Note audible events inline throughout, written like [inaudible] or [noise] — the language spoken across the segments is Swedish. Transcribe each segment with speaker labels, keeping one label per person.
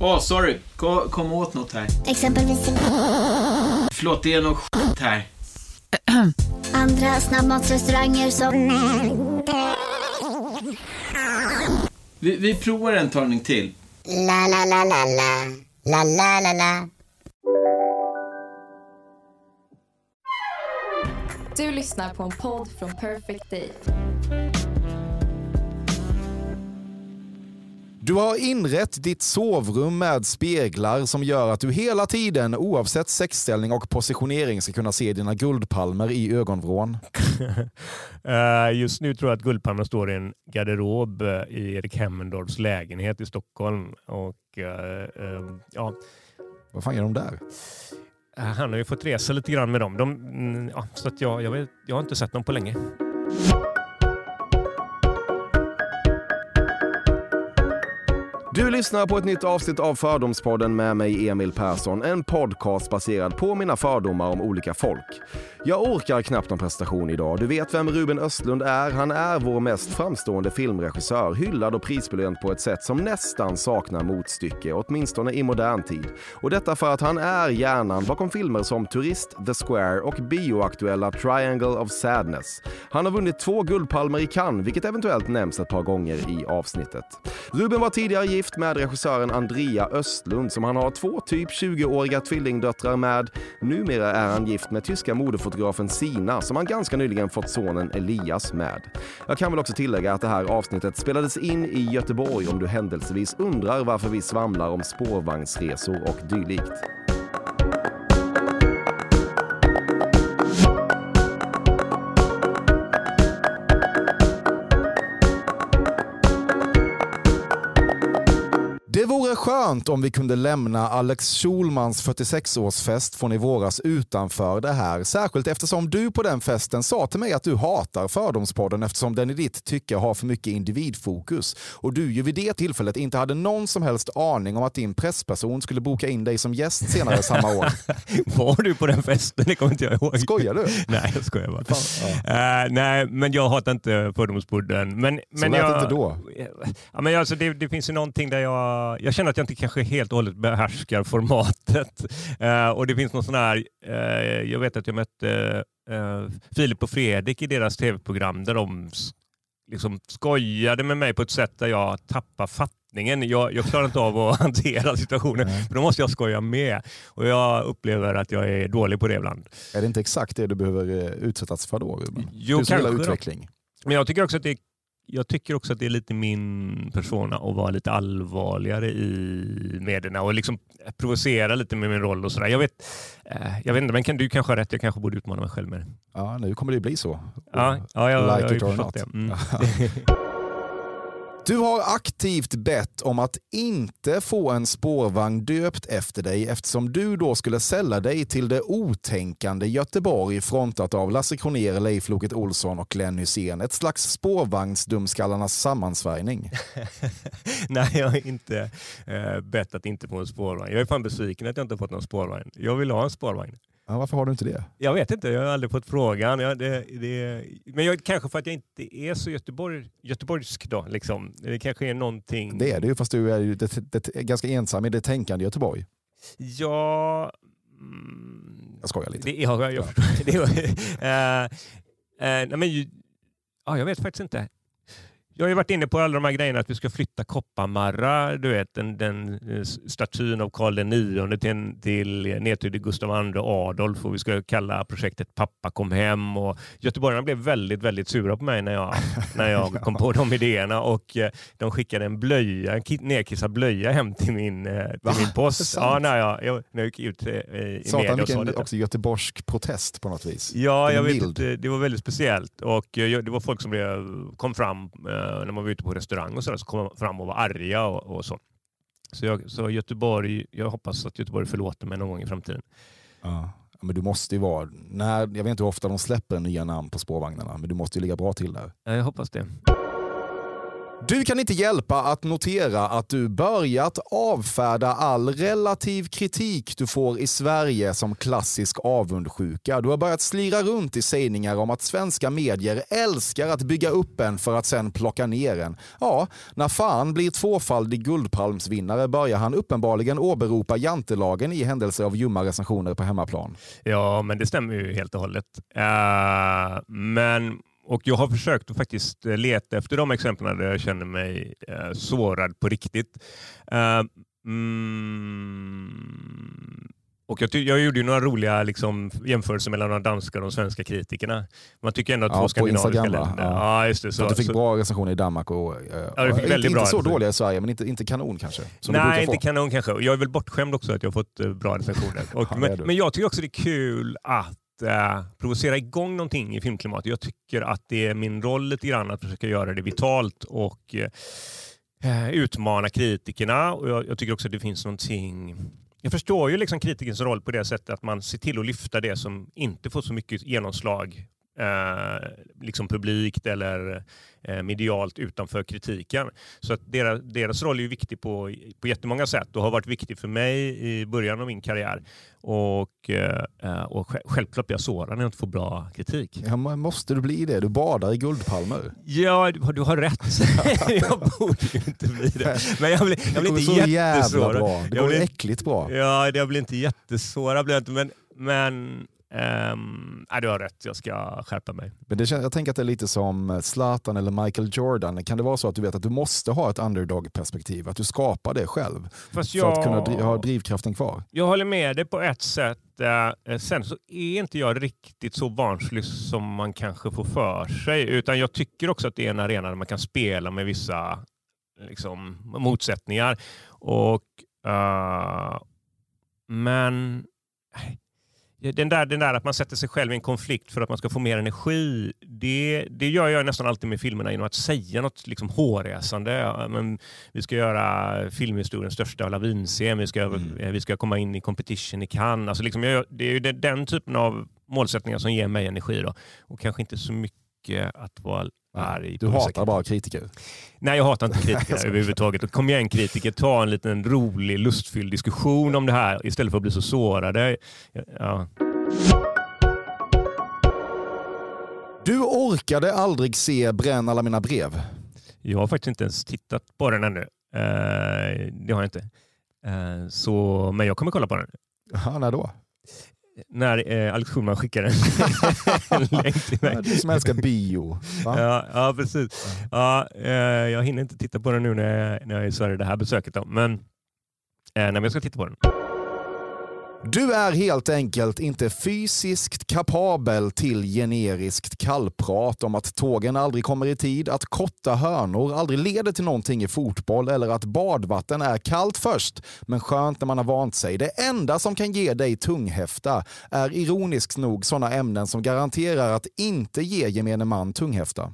Speaker 1: Åh, oh, sorry. Kom, kom åt något här.
Speaker 2: Exempelvis...
Speaker 1: Förlåt, det är något skit här.
Speaker 2: Andra snabbmatsrestauranger som...
Speaker 1: Vi, vi provar en talning till.
Speaker 2: La, la, la, la, la. La, la, la, la.
Speaker 3: Du lyssnar på en podd från Perfect Day.
Speaker 4: Du har inrett ditt sovrum med speglar som gör att du hela tiden, oavsett sexställning och positionering, ska kunna se dina guldpalmer i ögonvrån.
Speaker 5: uh, [laughs] just nu tror jag att guldpalmen står i en garderob eh, i Erik Hemmendorfs lägenhet i Stockholm. Och, uh, ja.
Speaker 4: Vad fan är de där?
Speaker 5: Han har ju fått resa lite grann med dem. De, mm, ja, så att jag, jag, vet, jag har inte sett dem på länge.
Speaker 6: Du lyssnar på ett nytt avsnitt av Fördomspodden med mig Emil Persson. En podcast baserad på mina fördomar om olika folk. Jag orkar knappt någon prestation idag. Du vet vem Ruben Östlund är. Han är vår mest framstående filmregissör, hyllad och prisbelönt på ett sätt som nästan saknar motstycke, åtminstone i modern tid. Och detta för att han är hjärnan bakom filmer som Turist, The Square och bioaktuella Triangle of Sadness. Han har vunnit två Guldpalmer i Cannes, vilket eventuellt nämns ett par gånger i avsnittet. Ruben var tidigare gift med regissören Andrea Östlund som han har två typ 20-åriga tvillingdöttrar med. Numera är han gift med tyska modefotografen Sina som han ganska nyligen fått sonen Elias med. Jag kan väl också tillägga att det här avsnittet spelades in i Göteborg om du händelsevis undrar varför vi svamlar om spårvagnsresor och dylikt.
Speaker 4: Vore skönt om vi kunde lämna Alex Schulmans 46-årsfest från i våras utanför det här. Särskilt eftersom du på den festen sa till mig att du hatar Fördomspodden eftersom den i ditt tycke har för mycket individfokus. Och du ju vid det tillfället inte hade någon som helst aning om att din pressperson skulle boka in dig som gäst senare samma år. [laughs]
Speaker 5: Var du på den festen? Det kommer inte jag ihåg.
Speaker 4: Skojar du? [laughs]
Speaker 5: nej, jag skojar bara. Fan, ja. uh, nej, men jag hatar inte Fördomspodden. Men,
Speaker 4: så
Speaker 5: men
Speaker 4: lät
Speaker 5: jag,
Speaker 4: det inte då?
Speaker 5: Ja, men alltså, det, det finns ju någonting där jag jag känner att jag inte kanske helt och hållet behärskar formatet. Uh, [laughs] och det finns någon sån här, uh, jag vet att jag mötte uh, Filip och Fredrik i deras tv-program där de liksom skojade med mig på ett sätt där jag tappar fattningen. Jag, jag klarar inte av att [laughs] hantera situationen, för då måste jag skoja med. Och jag upplever att jag är dålig på det ibland.
Speaker 4: Är det inte exakt det du behöver utsättas för då?
Speaker 5: Jo,
Speaker 4: du som gillar utveckling.
Speaker 5: Men jag tycker också att det är jag tycker också att det är lite min persona att vara lite allvarligare i medierna och liksom provocera lite med min roll och sådär. Jag vet, eh, jag vet inte, men kan, du kanske har rätt. Jag kanske borde utmana mig själv med det.
Speaker 4: Ja, nu kommer det bli så.
Speaker 5: Ja, ja jag,
Speaker 4: like
Speaker 5: jag,
Speaker 4: it or not.
Speaker 5: det. Mm. [laughs] [laughs]
Speaker 4: Du har aktivt bett om att inte få en spårvagn döpt efter dig eftersom du då skulle sälla dig till det otänkande Göteborg frontat av Lasse Kronér, Leif Loket Olsson och Glenn Hysén. Ett slags spårvagnsdumskallarnas sammansvärjning. [laughs]
Speaker 5: Nej, jag har inte eh, bett att inte få en spårvagn. Jag är fan besviken att jag inte fått någon spårvagn. Jag vill ha en spårvagn.
Speaker 4: Ja, varför har du inte det?
Speaker 5: Jag vet inte, jag har aldrig fått frågan. Jag, det, det, men jag, kanske för att jag inte är så Göteborg, göteborgsk då. Liksom. Det kanske är någonting...
Speaker 4: Det är det ju, fast du är ju det, det, ganska ensam i det tänkande Göteborg.
Speaker 5: Ja... Mm,
Speaker 4: jag skojar lite.
Speaker 5: Det, ja, jag, jag ja. [laughs] det, uh, [laughs] uh, nej, men, ja, jag vet faktiskt inte. Jag har ju varit inne på alla de här grejerna att vi ska flytta Kopparmarra, du vet den, den eh, statyn av Karl IX till, till, ner till Gustav II Adolf och vi ska kalla projektet Pappa kom hem. Och Göteborgarna blev väldigt, väldigt sura på mig när jag, [laughs] när jag kom på de idéerna och eh, de skickade en blöja, en nedkissad blöja hem till min, eh, till min post. Ja, när jag, jag, när jag gick ut i
Speaker 4: Satan,
Speaker 5: media
Speaker 4: och sa vilken också göteborgsk protest på något vis.
Speaker 5: Ja, jag vet, det, det var väldigt speciellt och det var folk som blev, kom fram när man var ute på restaurang och så, där, så kom de fram och var arga och, och så. Så, jag, så Göteborg, jag hoppas att Göteborg förlåter mig någon gång i framtiden.
Speaker 4: Ja. Men du måste ju vara, när, jag vet inte hur ofta de släpper nya namn på spårvagnarna, men du måste ju ligga bra till där.
Speaker 5: Ja, Jag hoppas det.
Speaker 4: Du kan inte hjälpa att notera att du börjat avfärda all relativ kritik du får i Sverige som klassisk avundsjuka. Du har börjat slira runt i sägningar om att svenska medier älskar att bygga upp en för att sen plocka ner en. Ja, när fan blir tvåfaldig guldpalmsvinnare börjar han uppenbarligen åberopa jantelagen i händelse av ljumma recensioner på hemmaplan.
Speaker 5: Ja, men det stämmer ju helt och hållet. Uh, men, och jag har försökt att faktiskt eh, leta efter de exemplen där jag känner mig uh, sårad på riktigt. Uh, mm, och jag, jag gjorde några roliga liksom, jämförelser mellan de danska och de svenska kritikerna. Man tycker ändå att
Speaker 4: Ja,
Speaker 5: två skandinaviska länder...
Speaker 4: Ja.
Speaker 5: Ja, just det.
Speaker 4: Så, du fick
Speaker 5: så-
Speaker 4: bra recensioner i Danmark och eh,
Speaker 5: Ja, du fick
Speaker 4: inte,
Speaker 5: väldigt
Speaker 4: inte
Speaker 5: bra
Speaker 4: så
Speaker 5: recensioner.
Speaker 4: dåliga i Sverige, men inte, inte kanon kanske.
Speaker 5: Nej, inte kanon kanske. Jag är väl bortskämd också att jag har fått eh, bra recensioner. [laughs] Och,
Speaker 4: Ja,
Speaker 5: men, men jag tycker också det är kul att eh, provocera igång någonting i filmklimatet. Jag tycker att det är min roll lite grann att försöka göra det vitalt och eh, utmana kritikerna. Och jag, jag tycker också att det finns någonting jag förstår ju liksom kritikens roll på det sättet att man ser till att lyfta det som inte får så mycket genomslag eh, liksom publikt eller eh, medialt utanför kritiken. Så att deras, deras roll är ju viktig på, på jättemånga sätt och har varit viktig för mig i början av min karriär. Och, eh, och sj- självklart blir jag sårad när jag inte får bra kritik.
Speaker 4: Ja, måste du bli det? Du badar i guldpalmer.
Speaker 5: Ja, du, du har rätt. [laughs] jag borde ju inte bli det. Men jag blir, jag
Speaker 4: Det
Speaker 5: blir
Speaker 4: går
Speaker 5: inte
Speaker 4: så jävla
Speaker 5: jättesårad.
Speaker 4: bra. Det
Speaker 5: Jag
Speaker 4: går
Speaker 5: blir-
Speaker 4: äckligt bra.
Speaker 5: Ja, jag blir inte jättesårad. Jag men men ehm, nej, du har rätt, jag ska skärpa mig.
Speaker 4: Men det, jag tänker att det är lite som Zlatan eller Michael Jordan. Kan det vara så att du vet att du måste ha ett underdog-perspektiv? Att du skapar det själv
Speaker 5: Fast
Speaker 4: för
Speaker 5: jag,
Speaker 4: att kunna dri- ha drivkraften kvar?
Speaker 5: jag håller med dig på ett sätt. Eh, sen så är inte jag riktigt så barnslig som man kanske får för sig. Utan jag tycker också att det är en arena där man kan spela med vissa liksom, motsättningar. Och, eh, men Den där, den där att man sätter sig själv i en konflikt för att man ska få mer energi, det, det gör jag nästan alltid med filmerna genom att säga något liksom hårresande. Men vi ska göra filmhistoriens största lavinscen, vi ska, eh, vi ska komma in i competition i Cannes. Alltså liksom jag, det är ju den, den typen av målsättningar som ger mig energi. Då. Och kanske inte så mycket att vara arg
Speaker 4: Du hatar bara kritiker.
Speaker 5: Nej, jag hatar inte kritiker [laughs] överhuvudtaget. Och Kom igen kritiker, ta en liten rolig, lustfylld diskussion om det här istället för att bli så sårade. Ja.
Speaker 4: Du orkade aldrig se Bränn alla mina brev.
Speaker 5: Jag har faktiskt inte ens tittat på den ännu. Eh, det har jag inte. Eh, så, men jag kommer kolla på den.
Speaker 4: Ja, när då?
Speaker 5: När eh, Alex Schulman skickar en, [laughs] en länk till mig.
Speaker 4: Ja, du som älskar bio. Va?
Speaker 5: Ja, ja, precis. Ja, eh, jag hinner inte titta på den nu när jag, när jag är i Sverige det här besöket. Då. Men, eh, nej, men jag ska titta på den.
Speaker 4: Du är helt enkelt inte fysiskt kapabel till generiskt kallprat om att tågen aldrig kommer i tid, att korta hörnor aldrig leder till någonting i fotboll eller att badvatten är kallt först men skönt när man har vant sig. Det enda som kan ge dig tunghäfta är ironiskt nog sådana ämnen som garanterar att inte ge gemene man tunghäfta.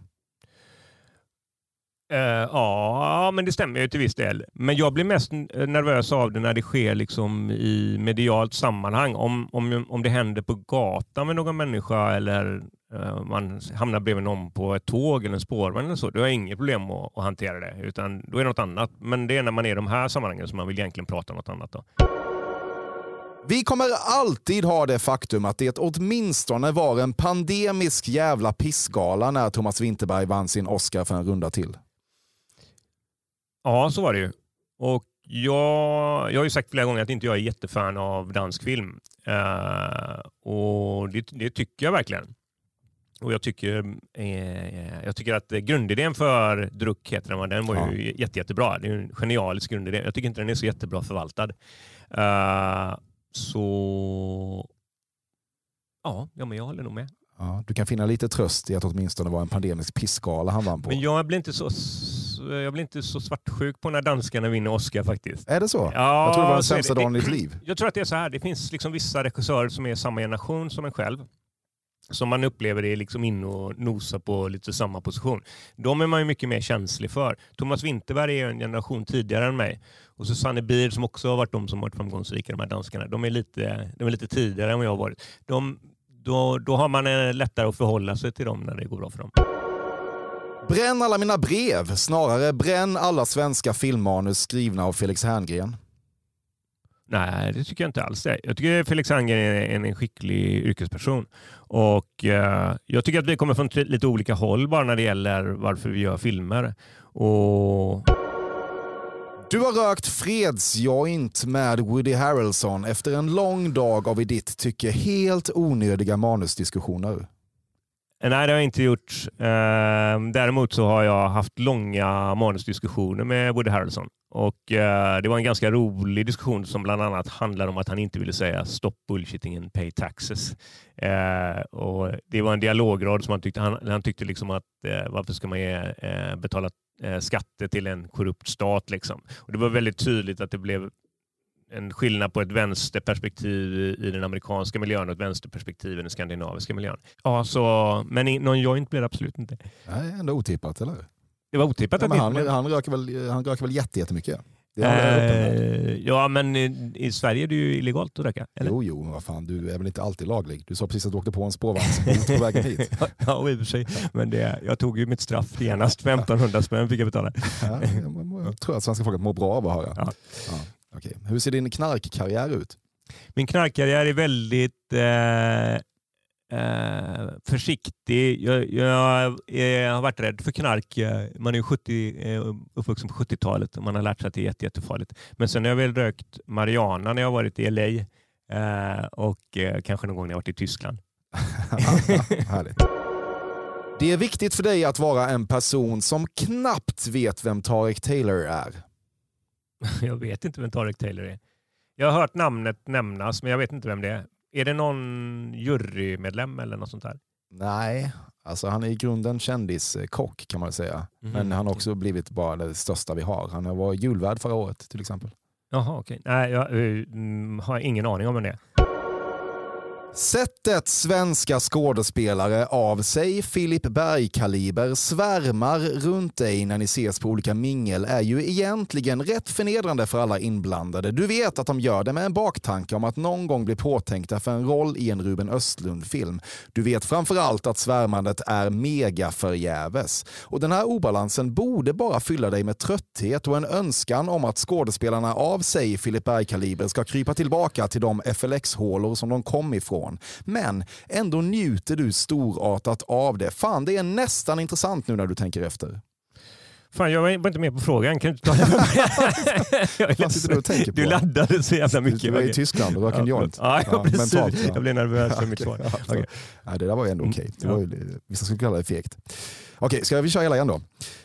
Speaker 5: Uh, ja, men det stämmer ju till viss del. Men jag blir mest eh, nervös av det när det sker liksom i medialt sammanhang. Om, om, om det händer på gatan med någon människa eller uh, man hamnar bredvid någon på ett tåg eller en spårvagn eller så. Då har jag inget problem att, att hantera det. Utan då är det något annat. Men det är när man är i de här sammanhangen som man vill egentligen prata om något annat. Då.
Speaker 4: Vi kommer alltid ha det faktum att det åtminstone var en pandemisk jävla pissgala när Thomas Winterberg vann sin Oscar för en runda till.
Speaker 5: Ja, så var det ju. Och jag, jag har ju sagt flera gånger att inte jag är jättefan av dansk film. Eh, och det, det tycker jag verkligen. Och jag tycker, eh, jag tycker att grundidén för Druck, heter den, den var ju jätte, jättebra. Det är en genialisk grundidé. Jag tycker inte den är så jättebra förvaltad. Eh, så ja, ja, men jag håller nog med.
Speaker 4: Ja, du kan finna lite tröst i att åtminstone vara en pandemisk pissgala han vann på.
Speaker 5: Men jag blir inte så, jag blir inte så svartsjuk på när danskarna vinner Oscar faktiskt.
Speaker 4: Är det så?
Speaker 5: Ja,
Speaker 4: jag tror det var den sämsta dagen i ditt liv. [clears throat]
Speaker 5: Jag tror att det är så här, det finns liksom vissa regissörer som är samma generation som en själv. som man upplever är liksom inne och nosar på lite samma position. De är man ju mycket mer känslig för. Thomas Winterberg är en generation tidigare än mig. Och Susanne Bier som också har varit de som varit framgångsrika, de här danskarna. De är lite, de är lite tidigare än vad jag har varit. De, då, då har man eh, lättare att förhålla sig till dem när det går bra för dem.
Speaker 4: Bränn alla mina brev, snarare bränn alla svenska filmmanus skrivna av Felix Herngren.
Speaker 5: Nej, det tycker jag inte alls. Det. Jag tycker Felix Herngren är en, en skicklig yrkesperson. Och eh, Jag tycker att vi kommer från lite olika håll bara när det gäller varför vi gör filmer. Och...
Speaker 4: Du har rökt fredsjoint med Woody Harrelson efter en lång dag av i ditt tycke helt onödiga manusdiskussioner.
Speaker 5: Eh, nej, det har jag inte gjort. Eh, däremot så har jag haft långa manusdiskussioner med Woody Harrelson. Och, eh, det var en ganska rolig diskussion som bland annat handlade om att han inte ville säga stop bullshitting and pay taxes. Och det var en dialograd som han tyckte, han, han tyckte liksom att varför ska man ge, betala skatter till en korrupt stat? Liksom. Och det var väldigt tydligt att det blev en skillnad på ett vänsterperspektiv i den amerikanska miljön och ett vänsterperspektiv i den skandinaviska miljön. Ja, så, men någon joint blir det absolut inte.
Speaker 4: Nej, ändå otippat, eller
Speaker 5: Det var otippat.
Speaker 4: Ja, men han, men... han, röker väl, han röker väl jättemycket?
Speaker 5: Eh, ja, men i, i, Sverige är det ju illegalt att röka. Eller?
Speaker 4: Jo, jo, men vad fan, du är väl inte alltid laglig? Du sa precis att du åkte på en spårvagnsbot på vägen hit. [laughs]
Speaker 5: ja, i och för sig. Men det, jag tog ju mitt straff genast. 1500 spänn fick jag betala.
Speaker 4: ja, jag tror att svenska folket mår bra av att höra. Ja. Ja. Okay. Hur ser din knarkkarriär ut?
Speaker 5: Min knarkkarriär är väldigt eh, eh, försiktig. Jag, jag, jag, har varit rädd för knark. Man är 70, eh, uppvuxen på 70-talet och man har lärt sig att det är jätte, jättefarligt. Men sen har jag väl rökt marijuana när jag har varit i LA eh, och eh, kanske någon gång när jag varit i Tyskland. [laughs]
Speaker 4: Härligt. Det är viktigt för dig att vara en person som knappt vet vem Tarek Taylor är. [laughs]
Speaker 5: Jag vet inte vem Tarek Taylor är. Jag har hört namnet nämnas, men jag vet inte vem det är. Är det någon jurymedlem eller något sånt där?
Speaker 4: Nej, alltså han är i grunden kändiskock kan man säga. Mm. Men han har också blivit bara det största vi har. Han var julvärd förra året till exempel.
Speaker 5: Jaha, okej. Okay. Nej, jag uh, har ingen aning om vem det är.
Speaker 4: Sättet svenska skådespelare av sig Filip Berg-kaliber svärmar runt dig när ni ses på olika mingel är ju egentligen rätt förnedrande för alla inblandade. Du vet att de gör det med en baktanke om att någon gång bli påtänkta för en roll i en Ruben Östlund-film. Du vet framförallt att svärmandet är mega förgäves. Och den här obalansen borde bara fylla dig med trötthet och en önskan om att skådespelarna av sig Filip Berg-kaliber ska krypa tillbaka till de FLX-hålor som de kom ifrån ifrån. Men ändå njuter du storartat av det. Fan, det är nästan intressant nu när du tänker efter.
Speaker 5: Fan, jag var inte med på frågan. Kan du inte ta det [laughs]
Speaker 4: du,
Speaker 5: du laddade så jävla mycket. Du
Speaker 4: var i Tyskland och rökade en joint.
Speaker 5: Ja, ja, precis. Mentalt, ja. Jag blev nervös för mitt svar.
Speaker 4: okay. ja, det där var ju ändå okej. Okay. Ja. Vissa skulle kalla det fegt. Okej, ska vi köra hela igen då?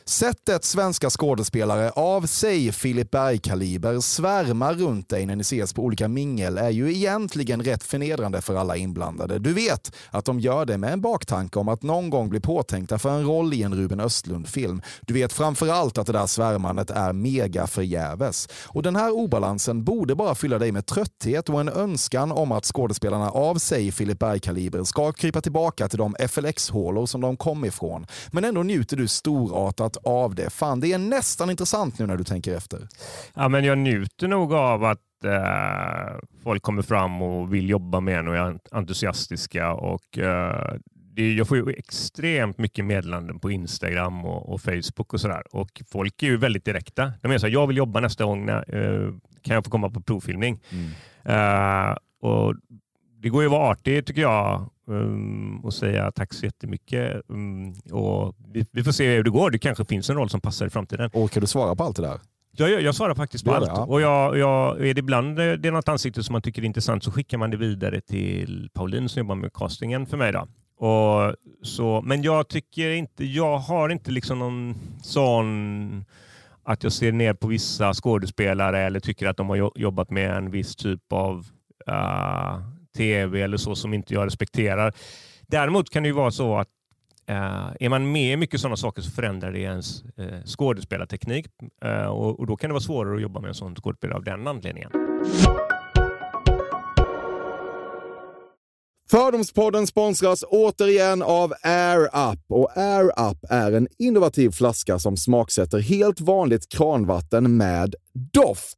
Speaker 4: Sättet svenska skådespelare av sig Filip Berg-kaliber svärmar runt dig när ni ses på olika mingel är ju egentligen rätt förnedrande för alla inblandade. Du vet att de gör det med en baktanke om att någon gång bli påtänkta för en roll i en Ruben Östlund-film. Du vet framförallt att det där svärmandet är mega förgäves. Och den här obalansen borde bara fylla dig med trötthet och en önskan om att skådespelarna av sig Filip Berg-kaliber ska krypa tillbaka till de FLX-hålor som de kom ifrån. Men ändå njuter du storartat av det. Fan, det är nästan intressant nu när du tänker efter.
Speaker 5: Ja, men jag njuter nog av att eh, folk kommer fram och vill jobba med en och är entusiastiska. Och, eh, det, jag får ju extremt mycket meddelanden på Instagram och, och Facebook och sådär. Och folk är ju väldigt direkta. De är så här, jag vill jobba nästa gång. När, eh, kan jag få komma på provfilmning? Mm. Uh, och det går ju att vara artig tycker jag um, och säga tack så jättemycket. Um, och vi, vi, får se hur det går. Det kanske finns en roll som passar i framtiden.
Speaker 4: Och kan du svara på allt det där?
Speaker 5: Jag, jag, jag svarar faktiskt på allt. Det, ja. Och jag, jag, är det ibland det är något ansikte som man tycker är intressant så skickar man det vidare till Pauline som jobbar med castingen för mig. Då. Och så, men jag tycker inte, jag har inte liksom någon sån att jag ser ner på vissa skådespelare eller tycker att de har jobbat med en viss typ av uh, tv eller så som inte jag respekterar. Däremot kan det ju vara så att Uh, är man med i mycket sådana saker så förändrar det ens uh, skådespelarteknik uh, och, och, då kan det vara svårare att jobba med en sån skådespelare av den anledningen.
Speaker 6: Fördomspodden sponsras återigen av Air Up. Och Air Up är en innovativ flaska som smaksätter helt vanligt kranvatten med doft.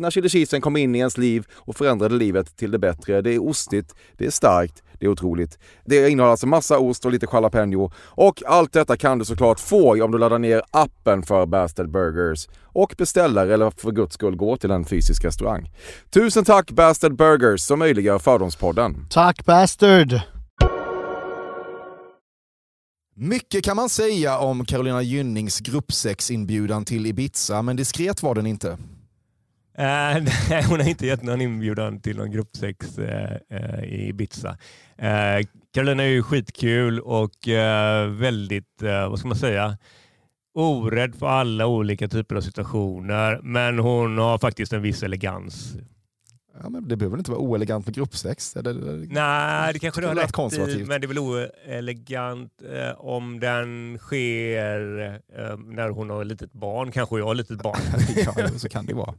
Speaker 6: när chili cheesen kom in i ens liv och förändrade livet till det bättre. Det är ostigt, det är starkt, det är otroligt. Det innehåller alltså massa ost och lite jalapeno. Och allt detta kan du såklart få om du laddar ner appen för Bastard Burgers och beställer eller för guds skull går till en fysisk restaurang. Tusen tack Bastard Burgers som möjliggör Fördomspodden.
Speaker 7: Tack Bastard!
Speaker 4: Mycket kan man säga om Carolina Gynnings gruppsexinbjudan till Ibiza, men diskret var den inte.
Speaker 5: Eh, [laughs] nej, hon har inte gett någon inbjudan till någon gruppsex eh, eh, i Ibiza. Carolina är ju skitkul och väldigt, vad ska man säga, orädd för alla olika typer av situationer. Men hon har faktiskt en viss elegans.
Speaker 4: Ja, men det behöver inte vara oelegant med gruppsex. Eller,
Speaker 5: Nej, det kanske du har rätt i, men det är väl oelegant eh, om den sker eh, när hon har ett litet barn. Kanske jag har ett litet barn. [laughs]
Speaker 4: ja, så kan det vara.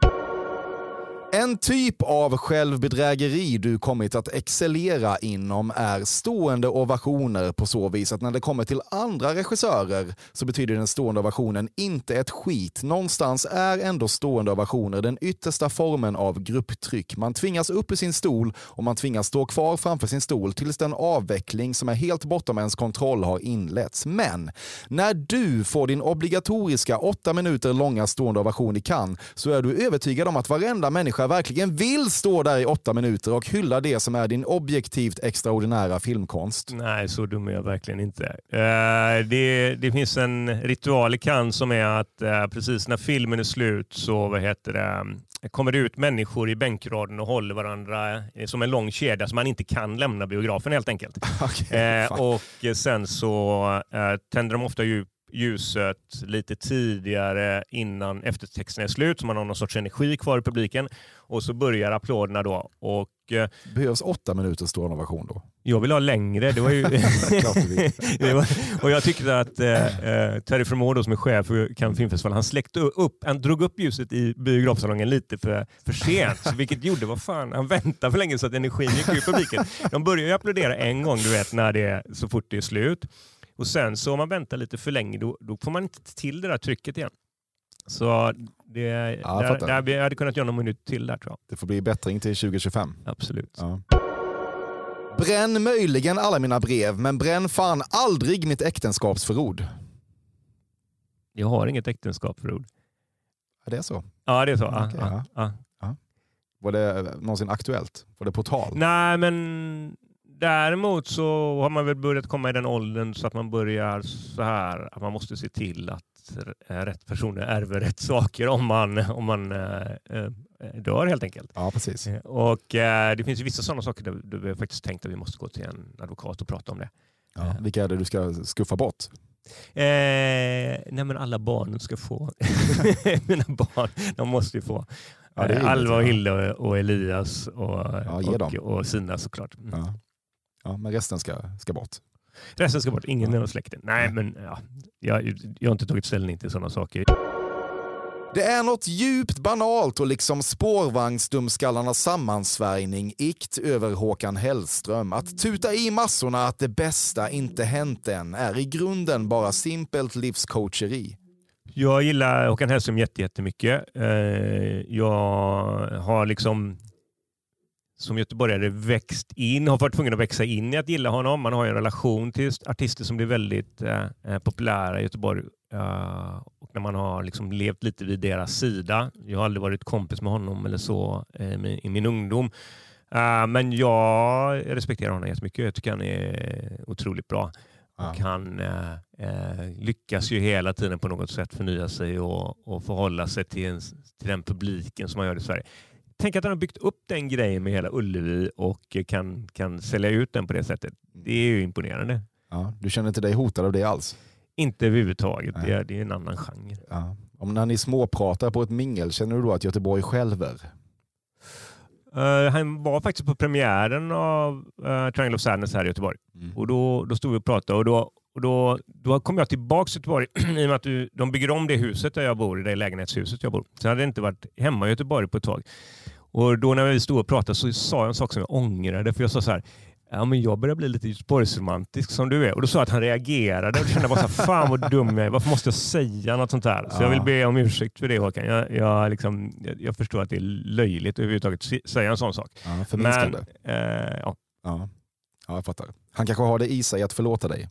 Speaker 4: En typ av självbedrägeri du kommit att excellera inom är stående ovationer på så vis att när det kommer till andra regissörer så betyder den stående ovationen inte ett skit. Någonstans är ändå stående ovationer den yttersta formen av grupptryck. Man tvingas upp ur sin stol och man tvingas stå kvar framför sin stol tills den avveckling som är helt bortom ens kontroll har inletts. Men när du får din obligatoriska åtta minuter långa stående ovation i Cannes så är du övertygad om att varenda människa verkligen vill stå där i åtta minuter och hylla det som är din objektivt extraordinära filmkonst.
Speaker 5: Nej, så dum är jag verkligen inte. Eh, det, det finns en ritual i Cannes som är att eh, precis när filmen är slut så vad heter det, kommer det ut människor i bänkraden och håller varandra eh, som en lång kedja så man inte kan lämna biografen helt enkelt. [laughs]
Speaker 4: Okej,
Speaker 5: Eh, och sen så eh, tänder de ofta ju ljuset lite tidigare innan eftertexten är slut så man har någon sorts energi kvar i publiken. Och så börjar applåderna då. Och eh,
Speaker 4: Behövs åtta minuters stående ovation då?
Speaker 5: jag vill ha längre. Det var ju... [laughs] [laughs] Det var, och jag tyckte att eh, eh, Terry Fromordo som är chef för Cannes filmfestival, han släckte upp, han drog upp ljuset i biografsalongen lite för, för sent. Vilket gjorde, vad fan, han väntade för länge så att energin gick ur publiken. De börjar ju applådera en gång, du vet, när det, så fort det är slut. Och sen så om man väntar lite för länge, då, då får man inte till det där trycket igen. Så det,
Speaker 4: jag
Speaker 5: där,
Speaker 4: fattar.
Speaker 5: där, jag hade kunnat göra någon minut till där tror jag.
Speaker 4: Det får bli bättring till 2025.
Speaker 5: Absolut.
Speaker 4: Ja. Bränn möjligen alla mina brev, men bränn fan aldrig mitt äktenskapsförord.
Speaker 5: Jag har inget äktenskapsförord.
Speaker 4: Ja, det är så.
Speaker 5: Ja, det är så. Ja,
Speaker 4: Okej,
Speaker 5: ja,
Speaker 4: ja.
Speaker 5: ja.
Speaker 4: Var det någonsin aktuellt? Var det på tal?
Speaker 5: Nej, men däremot så har man väl börjat komma i den åldern så att man börjar så här att man måste se till att eh, rätt personer ärver rätt saker om man, om man eh, dör helt enkelt.
Speaker 4: Ja, precis.
Speaker 5: Och eh, det finns vissa sådana saker där, där vi faktiskt tänkt att vi måste gå till en advokat och prata om det.
Speaker 4: Ja. Vilka är det du ska skuffa bort?
Speaker 5: Eh, nej men alla barnen ska få. [laughs] Mina barn, de måste ju få.
Speaker 4: Ja,
Speaker 5: Alva och Hilde och Elias och,
Speaker 4: Ja,
Speaker 5: och, och Sina såklart. Mm.
Speaker 4: Ja. Ja, men resten ska, ska bort.
Speaker 5: Resten ska bort, ingen
Speaker 4: Ja.
Speaker 5: släkten. Nej, men ja, jag, jag har inte tagit ställning till sådana saker.
Speaker 4: Det är något djupt banalt och liksom spårvagnsdumskallarnas sammansvärjning ikt över Håkan Hellström. Att tuta i massorna att det bästa inte hänt än är i grunden bara simpelt livscoacheri.
Speaker 5: Jag gillar Håkan Hellström jätte- jättemycket. Eh, jag har liksom som göteborgare växt in, har varit tvungen att växa in i att gilla honom. Man har ju en relation till artister som blir väldigt eh, eh, populära i Göteborg. Eh, och när man har liksom levt lite vid deras sida. Jag har aldrig varit kompis med honom eller så eh, i min ungdom. Eh, men jag respekterar honom jättemycket. Jag tycker han är otroligt bra.
Speaker 4: Ja.
Speaker 5: Och han eh, lyckas ju hela tiden på något sätt förnya sig och, och förhålla sig till, en, till den publiken som man gör i Sverige. Tänk att han har byggt upp den grejen med hela Ullevi och kan, kan sälja ut den på det sättet. Det är ju imponerande.
Speaker 4: Ja, du känner inte dig hotad av det alls?
Speaker 5: Inte överhuvudtaget. Det är, det är en annan genre.
Speaker 4: Ja. Om när ni småpratar på ett mingel, känner du då att Göteborg skälver?
Speaker 5: Eh, han var faktiskt på premiären av uh, Triangle of Sadness här i Göteborg.
Speaker 4: Mm.
Speaker 5: Och då, då stod vi och pratade och då, och då, då kom jag tillbaka till Göteborg [clears throat] i och med att du, de bygger om det huset där jag bor, i det lägenhetshuset jag bor. Så jag hade inte varit hemma i Göteborg på ett tag. Och då när vi stod och pratade så sa jag en sak som jag ångrade. För jag sa så här, ja, men jag börjar bli lite Göteborgsromantisk som du är. Och då sa jag att han reagerade och kände jag bara så här, fan vad dum jag är. Varför måste jag säga något sånt här? Så jag vill be om ursäkt för det Håkan. Jag, jag, liksom, jag, jag förstår att det är löjligt att överhuvudtaget se- säga en sån sak.
Speaker 4: Ja, förminskande.
Speaker 5: eh, ja.
Speaker 4: Ja. ja, jag fattar. Han kanske har det i sig att förlåta dig.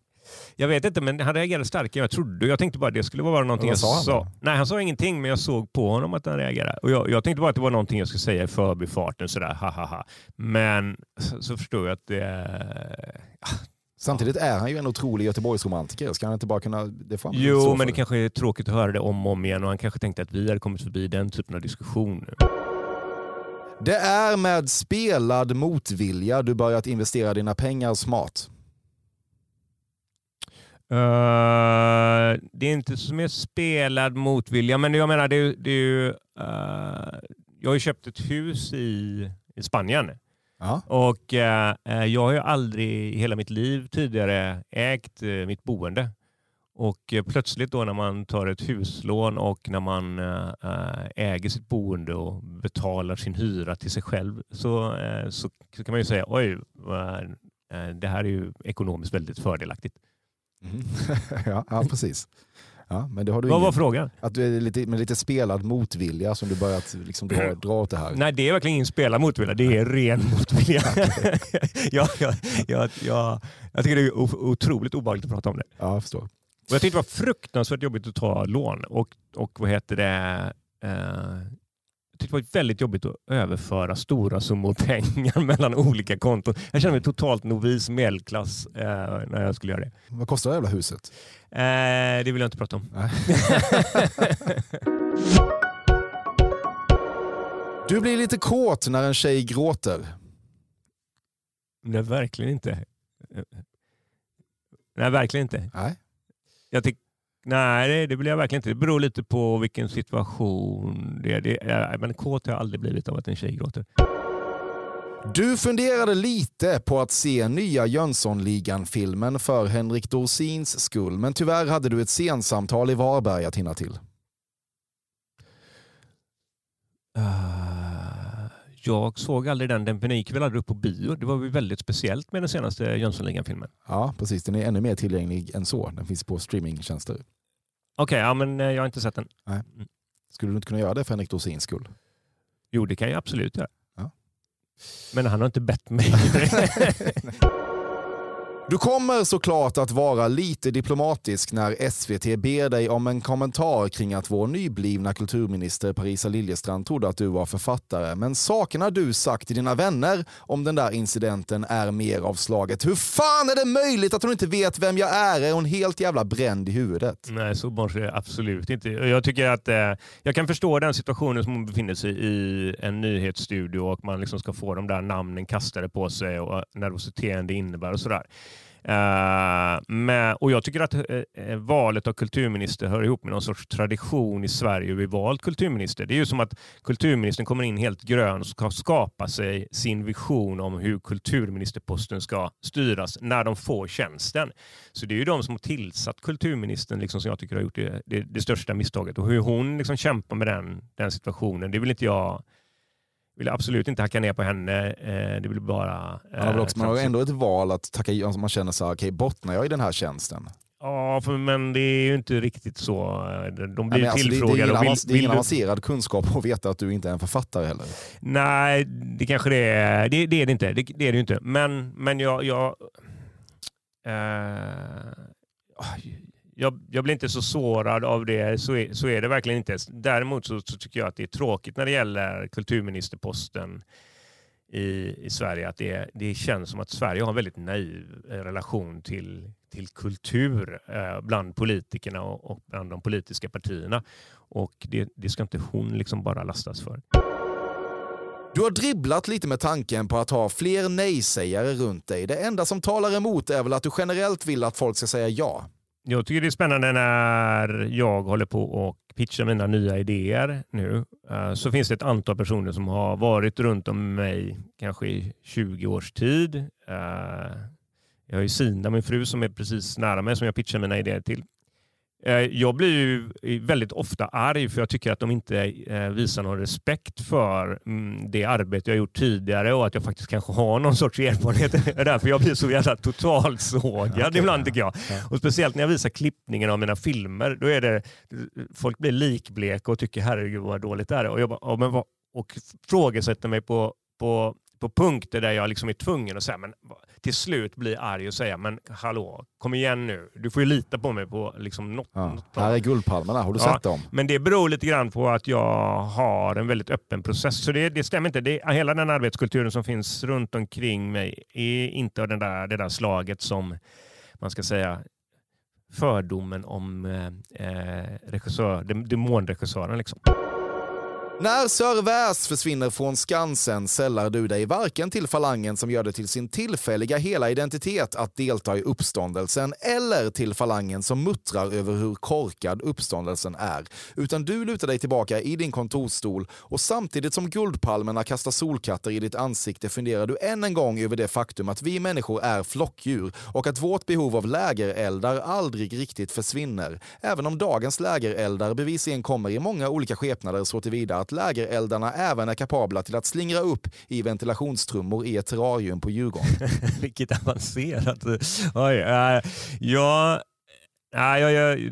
Speaker 5: Jag vet inte, men han reagerade starkare än jag trodde. Jag tänkte bara att det skulle vara någonting jag
Speaker 4: sa han
Speaker 5: sa. Nej, han sa ingenting, men jag såg på honom att han reagerade. Och jag, jag tänkte bara att det var någonting jag skulle säga i förbifarten, sådär ha ha ha. Men så, så förstod jag att det...
Speaker 4: Samtidigt är han ju en otrolig Göteborgsromantiker. Ska han inte bara kunna... Det får
Speaker 5: Jo, men det kanske är tråkigt att höra det om och om igen och han kanske tänkte att vi hade kommit förbi den typen av diskussion.
Speaker 4: Det är med spelad motvilja du börjat investera dina pengar smart.
Speaker 5: Eh, det är inte så mycket spelad motvilja, men jag menar, det det är ju... eh, jag har ju köpt ett hus i, i Spanien.
Speaker 4: Ja.
Speaker 5: Och eh, jag har ju aldrig i hela mitt liv tidigare ägt mitt boende. Och plötsligt då när man tar ett huslån och när man äger sitt boende och betalar sin hyra till sig själv så, så, så kan man ju säga oj, det här är ju ekonomiskt väldigt fördelaktigt.
Speaker 4: Mhm. [laughs] ja, ja, precis. Ja, men det har du
Speaker 5: Vad var
Speaker 4: ingen,
Speaker 5: frågan?
Speaker 4: att du är lite, med lite spelad motvilja som du börjat liksom dra, dra åt det här.
Speaker 5: Nej, det är verkligen ingen spelad motvilja. Det är ren motvilja. jag, jag, jag, jag, jag tycker det är otroligt obehagligt att prata om det.
Speaker 4: Ja, jag förstår.
Speaker 5: Och jag tyckte det var fruktansvärt jobbigt att ta lån. Och, och vad heter det? Eh, det var väldigt jobbigt att överföra stora summor [laughs] pengar mellan olika konton. Jag kände mig totalt novis medelklass eh, när jag skulle göra det.
Speaker 4: Vad kostar det jävla huset?
Speaker 5: Eh, det vill jag inte prata om. [laughs]
Speaker 4: Du blir lite kåt när en tjej gråter.
Speaker 5: Nej, verkligen inte. Nej, verkligen inte.
Speaker 4: Nej.
Speaker 5: Jag tyck, nej, det, det vill jag verkligen inte. Det beror lite på vilken situation det är. Det är men kåt har jag aldrig blivit av att en tjej gråter.
Speaker 4: Du funderade lite på att se nya Jönssonligan-filmen för Henrik Dorsins skull, men tyvärr hade du ett sensamtal i Varberg att hinna till.
Speaker 5: Uh, jag såg aldrig den. Den gick väl aldrig upp på bio. Det var ju väldigt speciellt med den senaste Jönssonligan-filmen.
Speaker 4: Ja, precis. Den är ännu mer tillgänglig än så. Den finns på streamingtjänster.
Speaker 5: Okej, ja, men eh, jag har inte sett den.
Speaker 4: Skulle du inte kunna göra det för Henrik Dorsins skull?
Speaker 5: Jo, det kan jag absolut göra.
Speaker 4: Ja.
Speaker 5: Men han har inte bett mig. [laughs] [laughs]
Speaker 4: Du kommer såklart att vara lite diplomatisk när SVT ber dig om en kommentar kring att vår nyblivna kulturminister Parisa Liljestrand trodde att du var författare. Men sakerna du sagt till dina vänner om den där incidenten är mer av slaget. Hur fan är det möjligt att hon inte vet vem jag är? Är hon helt jävla bränd i huvudet?
Speaker 5: Nej, så barnslig är jag absolut inte. Jag tycker att eh, jag kan förstå den situationen som hon befinner sig i en nyhetsstudio och man liksom ska få de där namnen kastade på sig och eh, nervositeten det innebär och sådär. Eh, Men, och jag tycker att eh, eh, valet av kulturminister hör ihop med någon sorts tradition i Sverige hur vi valt kulturminister. Det är ju som att kulturministern kommer in helt grön och ska skapa sig sin vision om hur kulturministerposten ska styras när de får tjänsten. Så det är ju de som har tillsatt kulturministern liksom, som jag tycker har gjort det, det, det största misstaget. Och hur hon liksom kämpar med den, den situationen, det vill inte jag vill absolut inte hacka ner på henne. Eh, det vill bara...
Speaker 4: Man har,
Speaker 5: eh,
Speaker 4: också, man har ändå ett val att tacka alltså Man känner så här, okej bottnar jag i den här tjänsten?
Speaker 5: Ja, för, men det är ju inte riktigt så. De blir
Speaker 4: Nej, alltså, det, det är ingen,
Speaker 5: vill,
Speaker 4: det är ingen
Speaker 5: du-
Speaker 4: avancerad kunskap att veta att du inte är en författare heller.
Speaker 5: Nej, det kanske det är. Det, det är det inte. Det, det är det inte. Men, men jag... jag, eh, jag, jag blir inte så sårad av det. Så är, så är det verkligen inte. Däremot så, så tycker jag att det är tråkigt när det gäller kulturministerposten i, i Sverige. Att det, det känns som att Sverige har en väldigt naiv eh, relation till, till kultur eh, bland politikerna och, och bland de politiska partierna. Och det, det ska inte hon liksom bara lastas för.
Speaker 4: Du har dribblat lite med tanken på att ha fler nej-sägare runt dig. Det enda som talar emot är väl att du generellt vill att folk ska säga ja
Speaker 5: jag tycker det är spännande när jag håller på och pitchar mina nya idéer nu. Eh, så finns det ett antal personer som har varit runt om mig kanske i 20 års tid. Eh, jag har ju Sina, min fru, som är precis nära mig som jag pitchar mina idéer till. Eh, Jag blir ju väldigt ofta arg för jag tycker att de inte eh, visar någon respekt för mm, det arbete jag gjort tidigare och att jag faktiskt kanske har någon sorts erfarenhet. Det är därför jag blir så jävla totalsågad
Speaker 4: Okej,
Speaker 5: ibland
Speaker 4: ja.
Speaker 5: tycker jag.
Speaker 4: Ja.
Speaker 5: Och Speciellt när jag visar klippningen av mina filmer. Då är det, folk blir likbleka och tycker herregud vad dåligt det är. Och, jag bara, ja, men vad, och frågesätter mig på, på, på punkter där jag liksom är tvungen att säga, men till slut bli arg och säga men hallå, kom igen nu. Du får ju lita på mig på liksom något,
Speaker 4: Ja.
Speaker 5: något.
Speaker 4: Här är guldpalmerna, har du
Speaker 5: Ja.
Speaker 4: sett dem?
Speaker 5: Men det beror lite grann på att jag har en väldigt öppen process. Så det, det stämmer inte. Det, hela den arbetskulturen som finns runt omkring mig är inte av den där, det där slaget som man ska säga fördomen om eh, eh, regissör, dem- demonregissören. Liksom.
Speaker 4: När Sir Väs försvinner från Skansen sällar du dig varken till falangen som gör det till sin tillfälliga hela identitet att delta i uppståndelsen eller till falangen som muttrar över hur korkad uppståndelsen är. Utan du lutar dig tillbaka i din kontorsstol och samtidigt som guldpalmerna kastar solkatter i ditt ansikte funderar du än en gång över det faktum att vi människor är flockdjur och att vårt behov av lägereldar aldrig riktigt försvinner. Även om dagens lägereldar bevisligen kommer i många olika skepnader så tillvida att lägereldarna även är kapabla till att slingra upp i ventilationstrummor i ett terrarium på Djurgården. [laughs]
Speaker 5: Vilket avancerat. Oj, äh, ja, äh, jag, jag,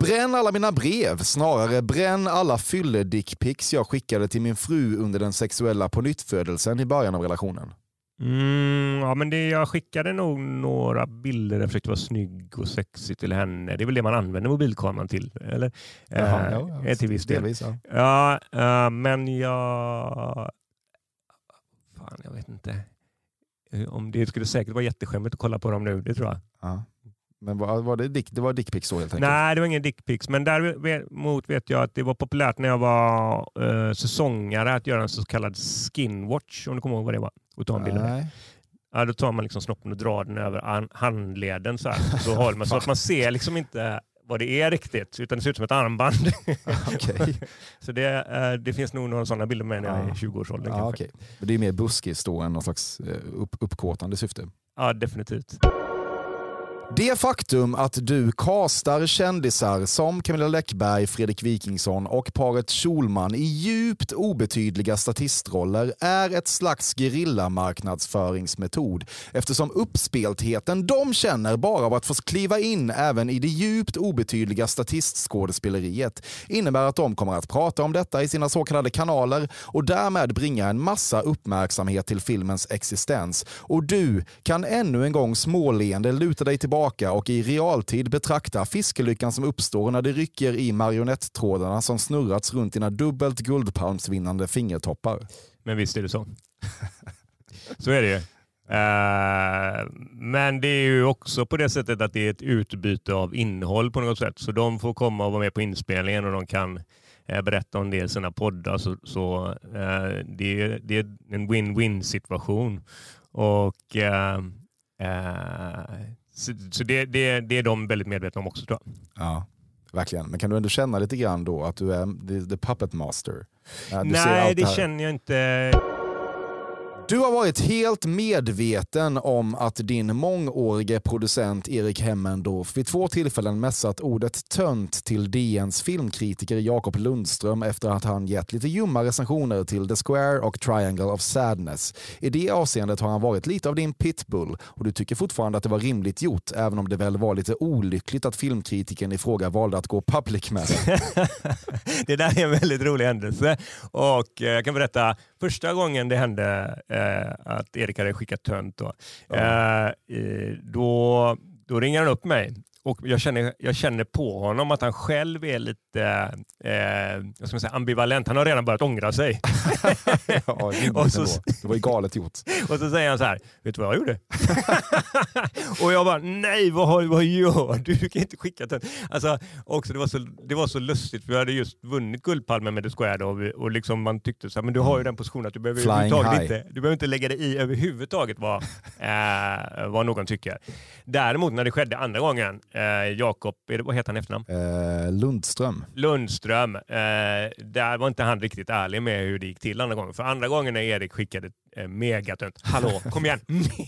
Speaker 4: Bränn alla mina brev, snarare bränn alla fylle-dickpics jag skickade till min fru under den sexuella pånyttfödelsen i början av relationen.
Speaker 5: Mm, ja, men det, jag skickade nog några bilder där jag försökte vara snygg och sexig till henne. Det är väl det man använder mobilkameran till? Eller?
Speaker 4: Jaha,
Speaker 5: Eh,
Speaker 4: ja, ja,
Speaker 5: eh, till viss del.
Speaker 4: delvis, ja.
Speaker 5: Ja, eh, men jag... Fan, jag vet inte. Eh, Om det skulle säkert vara jätteskämmigt att kolla på dem nu, det tror jag.
Speaker 4: Ja. Men var, var det, dick, det var dickpics då helt enkelt?
Speaker 5: Nej, det var ingen dickpics. Men däremot vet jag att det var populärt när jag var eh, säsongare att göra en så kallad skinwatch, om du kommer ihåg vad det var. Och ta en bild.
Speaker 4: Nej.
Speaker 5: Ja, då tar man liksom snoppen och drar den över an- handleden så här. Så, håller man, så att man ser liksom inte vad det är riktigt, utan det ser ut som ett armband. [laughs]
Speaker 4: Okej.
Speaker 5: så det, eh, det finns nog några sådana bilder med när jag är i
Speaker 4: Ja.
Speaker 5: 20-årsåldern.
Speaker 4: Ja,
Speaker 5: kanske.
Speaker 4: okej. Men det är mer buskis då än någon slags eh, upp, uppkåtande syfte.
Speaker 5: ja, definitivt.
Speaker 4: Det faktum att du kastar kändisar som Camilla Läckberg, Fredrik Wikingsson och paret Schulman i djupt obetydliga statistroller är ett slags gerillamarknadsföringsmetod eftersom uppspeltheten de känner bara av att få kliva in även i det djupt obetydliga statistskådespeleriet innebär att de kommer att prata om detta i sina så kallade kanaler och därmed bringa en massa uppmärksamhet till filmens existens. Och du kan ännu en gång småleende luta dig tillbaka och i realtid betrakta fiskelyckan som uppstår när det rycker i marionettrådarna som snurrats runt dina dubbelt guldpalmsvinnande fingertoppar.
Speaker 5: Men visst är det så. så är det ju. Uh, men det är ju också på det sättet att det är ett utbyte av innehåll på något sätt. Så de får komma och vara med på inspelningen och de kan eh, berätta om det i sina poddar. Så, så uh, det, är, det är en win-win situation. Och så, så det, det, det är de väldigt medvetna om också tror jag.
Speaker 4: Ja, verkligen. Men kan du ändå känna lite grann då att du är the, the puppet master? Du
Speaker 5: Nej, det
Speaker 4: här.
Speaker 5: känner jag inte.
Speaker 4: Du har varit helt medveten om att din mångårige producent Erik Hemmendorf vid två tillfällen mässat ordet tönt till DNs filmkritiker Jakob Lundström efter att han gett lite ljumma recensioner till The Square och Triangle of Sadness. I det avseendet har han varit lite av din pitbull och du tycker fortfarande att det var rimligt gjort även om det väl var lite olyckligt att filmkritiken i fråga valde att gå public med det. [laughs]
Speaker 5: det där är en väldigt rolig händelse. Och eh, jag kan berätta första gången det hände eh, att Erik hade skickat tönt. Då, eh, eh, då, då ringer han upp mig och jag känner, jag känner på honom att han själv är lite eh, ska säga, ambivalent. Han har redan börjat ångra sig. [laughs]
Speaker 4: ja, [laughs]
Speaker 5: Och så-.
Speaker 4: Det var ju galet gjort.
Speaker 5: Och så säger han så här, vet du vad jag gjorde? [laughs] och jag bara, nej vad, har- vad gör du? Du kan inte skicka den. Alltså, också, det, var så, det var så lustigt, för vi hade just vunnit Guldpalmen med The Square och, och liksom man tyckte så här, men du har ju den positionen att du behöver, överhuvudtaget inte, du behöver inte lägga dig i överhuvudtaget vad, eh, vad någon tycker. Däremot när det skedde andra gången, eh, Jakob, vad heter han i efternamn?
Speaker 4: Eh, Lundström.
Speaker 5: Lundström, eh, där var inte han riktigt ärlig med hur det gick till andra gången. För andra gången när Erik skickade eh, megatönt, hallå, kom igen, [laughs]